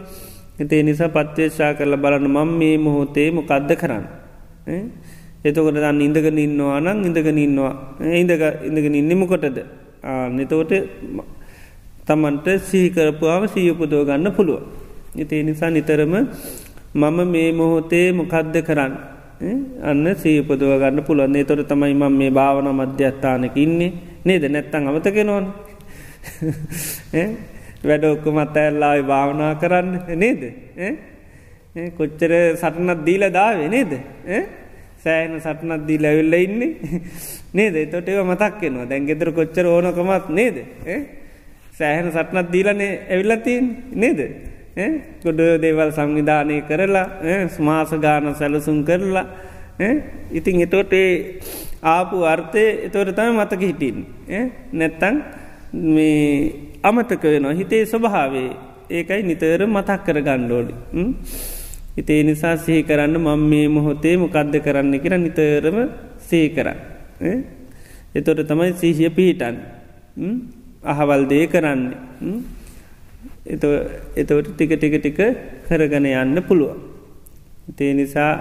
එතේ නිසා පත්්‍යේශා කරල බලන්න මං මේ මොහොතේ මොකද්ද කරන්න. එතකොට අන්න ඉඳගෙන ඉන්නවා නං ඉඳගෙන ඉන්නවා ඉඳක ඉඳගෙන ඉන්නමකොටද නතෝට තමන්ට සීකරපුවාම සීයපුදෝ ගන්න පුළුව. ඉතිේ නිසා නිතරම මම මේ මොහොතේ මොකද්ද කරන්න. අන්න සීපදුව ගන්න පුළුවන්න්නේ තොර තමයි මම මේ භාවන මධ්‍යස්ථානක ඉන්නේ නේද? නැත්තං අමතක නොන් වැඩ ඔක්කොමත් ඇල්ලායි භාවනා කරන්න. නේද? කොච්චර සටනත් දීල දාවේ නේද? සෑන සටනත් දී ලැවිල්ල ඉන්නේ. නේද? තොට ඒව මතක්කෙනවා දැන් ගෙතර කොච්චර ඕනකමත් නේද? සෑහන සටනත් දීලනේ ඇවිල්ලතින් නේද? ගොඩ දේවල් සංවිධානය කරලා ස්මාස ගාන සැලසුම් කරලා ඉතින් එතෝට ආපු අර්ථය එතවට තම මතක හිටින් නැත්තං මේ අමතක වෙනවා. හිතේ ස්වභාවේ ඒකයි නිතර මතක් කර ගණ්ඩෝඩි හිතේ නිසා සහි කරන්න මං මේ මොහොතේ මොකක්ද කරන්න කර නිතරම සේ කරන්න. එතොට තමයි සීහිය පිහිටන් අහවල්දේ කරන්නේ. එතවට ටික ටික ටික කරගන යන්න පුළුවන්. තේ නිසා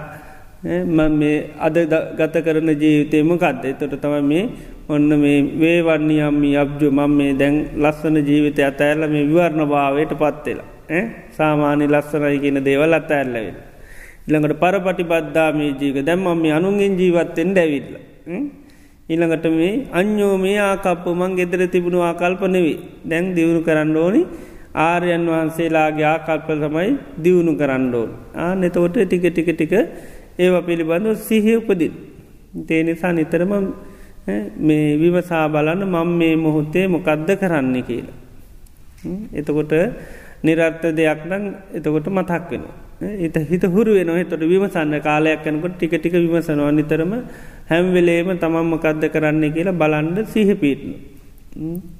මේ අද ගත කරන ජීවිතයම කක්ද තොට තම මේ ඔන්න මේ වේවන්නේ අම්මි අබ්ජු මං මේ දැන් ලස්සන ජීවිතය අතඇල්ල මේ විවරණ භාවයට පත්වෙලා. සාමාන්‍ය ලස්සනයි කියන දේවල් අත ඇල්ලවෙන. ඉළඟට පරපටි බද්ධාමී ජීක දැම්ම මේ අනුන්ගෙන් ජීවත්තෙන් දැවිල්ල. ඊළඟට මේ අන්‍යෝ මේ ආකප්පු මං ගෙදර තිබුණු ආකල්පනෙවී දැන් දියුණු කරන්න ඕනි ආර්යන් වහන්සේලාගේ ආකල්ප තමයි දියුණු කරන්නඩෝන් ආ නෙතවට ටික ටික ටික ඒව පිළිබඳව සිහිය උපදින්. තේනිසා නිතරම මේ විවසා බලන්න මං මේ මොහොතේ මොකක්ද කරන්න කියලා. එතකොට නිරර්ථ දෙයක් නම් එතකොට මතක් වෙන. එත හිත හුරු වෙන තොට විමසන්න කාලයක් යනකොට ටික ටික විමසනවා නිතරම හැම්වෙලේම තමන් මොකක්ද කරන්නේ කියලා බලන්ඩ සිහපීටන.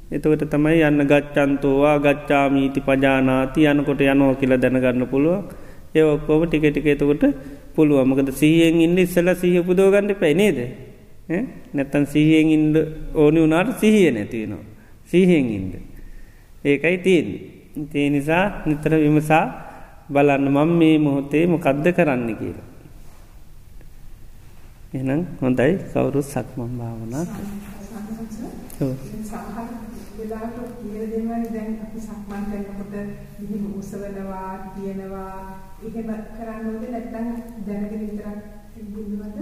එතකට තමයි යන්න ගච්චන්තෝවා ගච්චාමීති පජානාති යනකොට යනෝ කියලා දැනගන්න පුළුවන් ඒ ඔක්කෝම ටික ටික එතකොට පුළුවමකද සීහෙන් ඉන්න ඉස්සල සීහ පුදෝගන්න පැනේද නැත්තන් සීහෙන් ඉන්ඩ ඕනි වුනාට සිහිය නැතිවෙනවා සීහෙන් ඉන්ද ඒකයි තියෙන් තේ නිසා නිතර විමසා බලන්න මං මේ මොහොතේ මොකක්ද කරන්න කියලා. එනම් හොඳයි. කවුරුත් සක්මම් භාවනා සමහර වෙලාවට කියලා දෙනවනේ දැන් අපි සක්මන් කරනකොට මෙහෙම උසවනවා කියනවා. එහෙම කරන්න ඕනේ නැත්නම් දැනගෙන විතරක් බුදුවද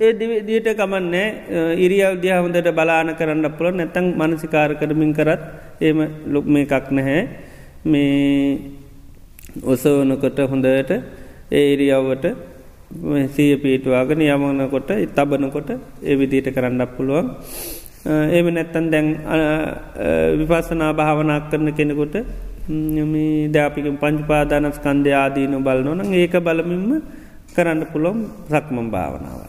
ඒ දිට කමන්නේ ඉරියව් දිය හොඳට බලාන කරන්න පුළ නැතං මනසිකාර කරමින් කරත් ඒම ලොක් මේ එකක් නැහැ. මේ ඔසවනකොට හොඳට ඒ ඉරියව්වට සීය පීටවාගෙන යමනකොට තබනකොට ඒ විදිට කරන්නක් පුළුවන්. ඒම නැත්තන් දැන් විපසනා භාවනක් කරන කෙනෙකොට දැපික පංචපාදානස් කන්දය ආදීන බලනොන ඒක බලමින්ම කරන්න පුළොම් සක්මම් භාවනාව.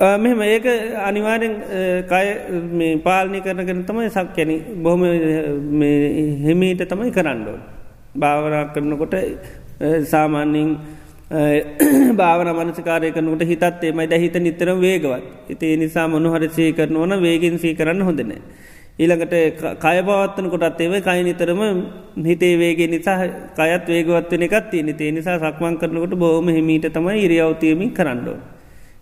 මෙම ඒක අනිවාරෙන් කය පාලනි කරනගෙන තමයි සක් කැන බොහොම හෙමීට තමයි කරන්නඩෝ. භාවනා කරනකොට සාමාන්‍යින් භාවන මනසකාරය කනට හිතත් එමයි ද හිත නිතර වේගවත් ඉතිේ නිසා මොනුහර සී කරන ඕන වේගෙන් සී කරන්න හොඳන. ඊළඟට කය පවත්තන කොටත් ඒව කයි නිතරම හිතේ වේගේ නිසා කයත් වේගවත්වන එකත් තිය නිතේ නිසා සක්මන් කරනකොට බෝම හිමීට තමයි ඉරියවතියමින් කරන්නඩෝ.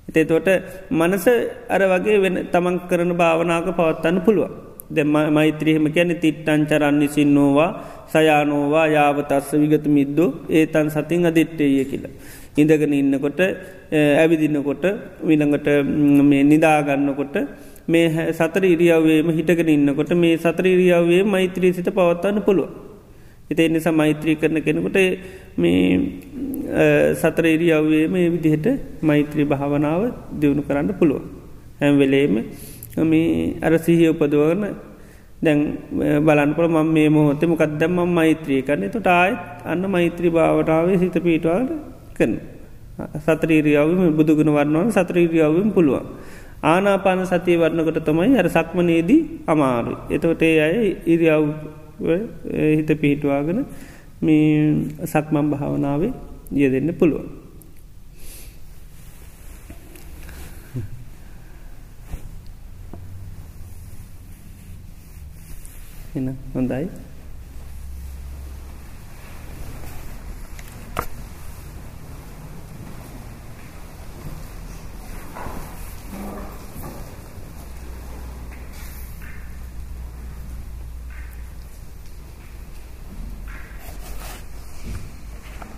එතේ තොට මනස අර වගේ වෙන තමන් කරන භාවනාවක පවත්තන්න පුළුවන්. දෙම මෛත්‍රීහෙම කියැන තිට්ටන් චරන්නේ සින්නෝවා සයානෝවා යාවතස්ස විගත මිද්දෝ ඒතන් සතින් අදිට්ටේය කියලා. ඉඳගෙන ඉන්නකොට ඇවිදින්නකොට විළඟට මේ නිදාගන්නකොට මේ සතර ඉරියාවේම හිටගෙන ඉන්නකොට මේ සතර ඉරියාවේ මෛත්‍රී සිත පවත්වන්න පුළුව. හිතේ නිසා මෛත්‍රී කරන කෙනකොට මේ සතර ඉරියාවේම ඒ විදිහට මෛත්‍රී භාවනාව දියුණු කරන්න පුළුව. හැම් වෙලේම මේ අර සිහිය උපදවගන්න දැන් බලන්පොල මම මේ මොහොත මොකක්දම් මම මෛත්‍රී කරන්නේ තොට ආයත් අන්න මෛත්‍රී භාවටාවේ සිත පීටවාට කරන. සත්‍රීරියාවම බුදුගුණ වරන්නවන සත්‍රීරියාවම පුළුවන්. ආනාපාන සතිය වරණකට තමයි අර සක්මනේදී අමාරු. එතවට ඒ අය ඉරියාව් හිත පිහිටවාගෙන මේ සක්මම් භාවනාවේ ය දෙන්න පුළුවන්. එන හොඳයි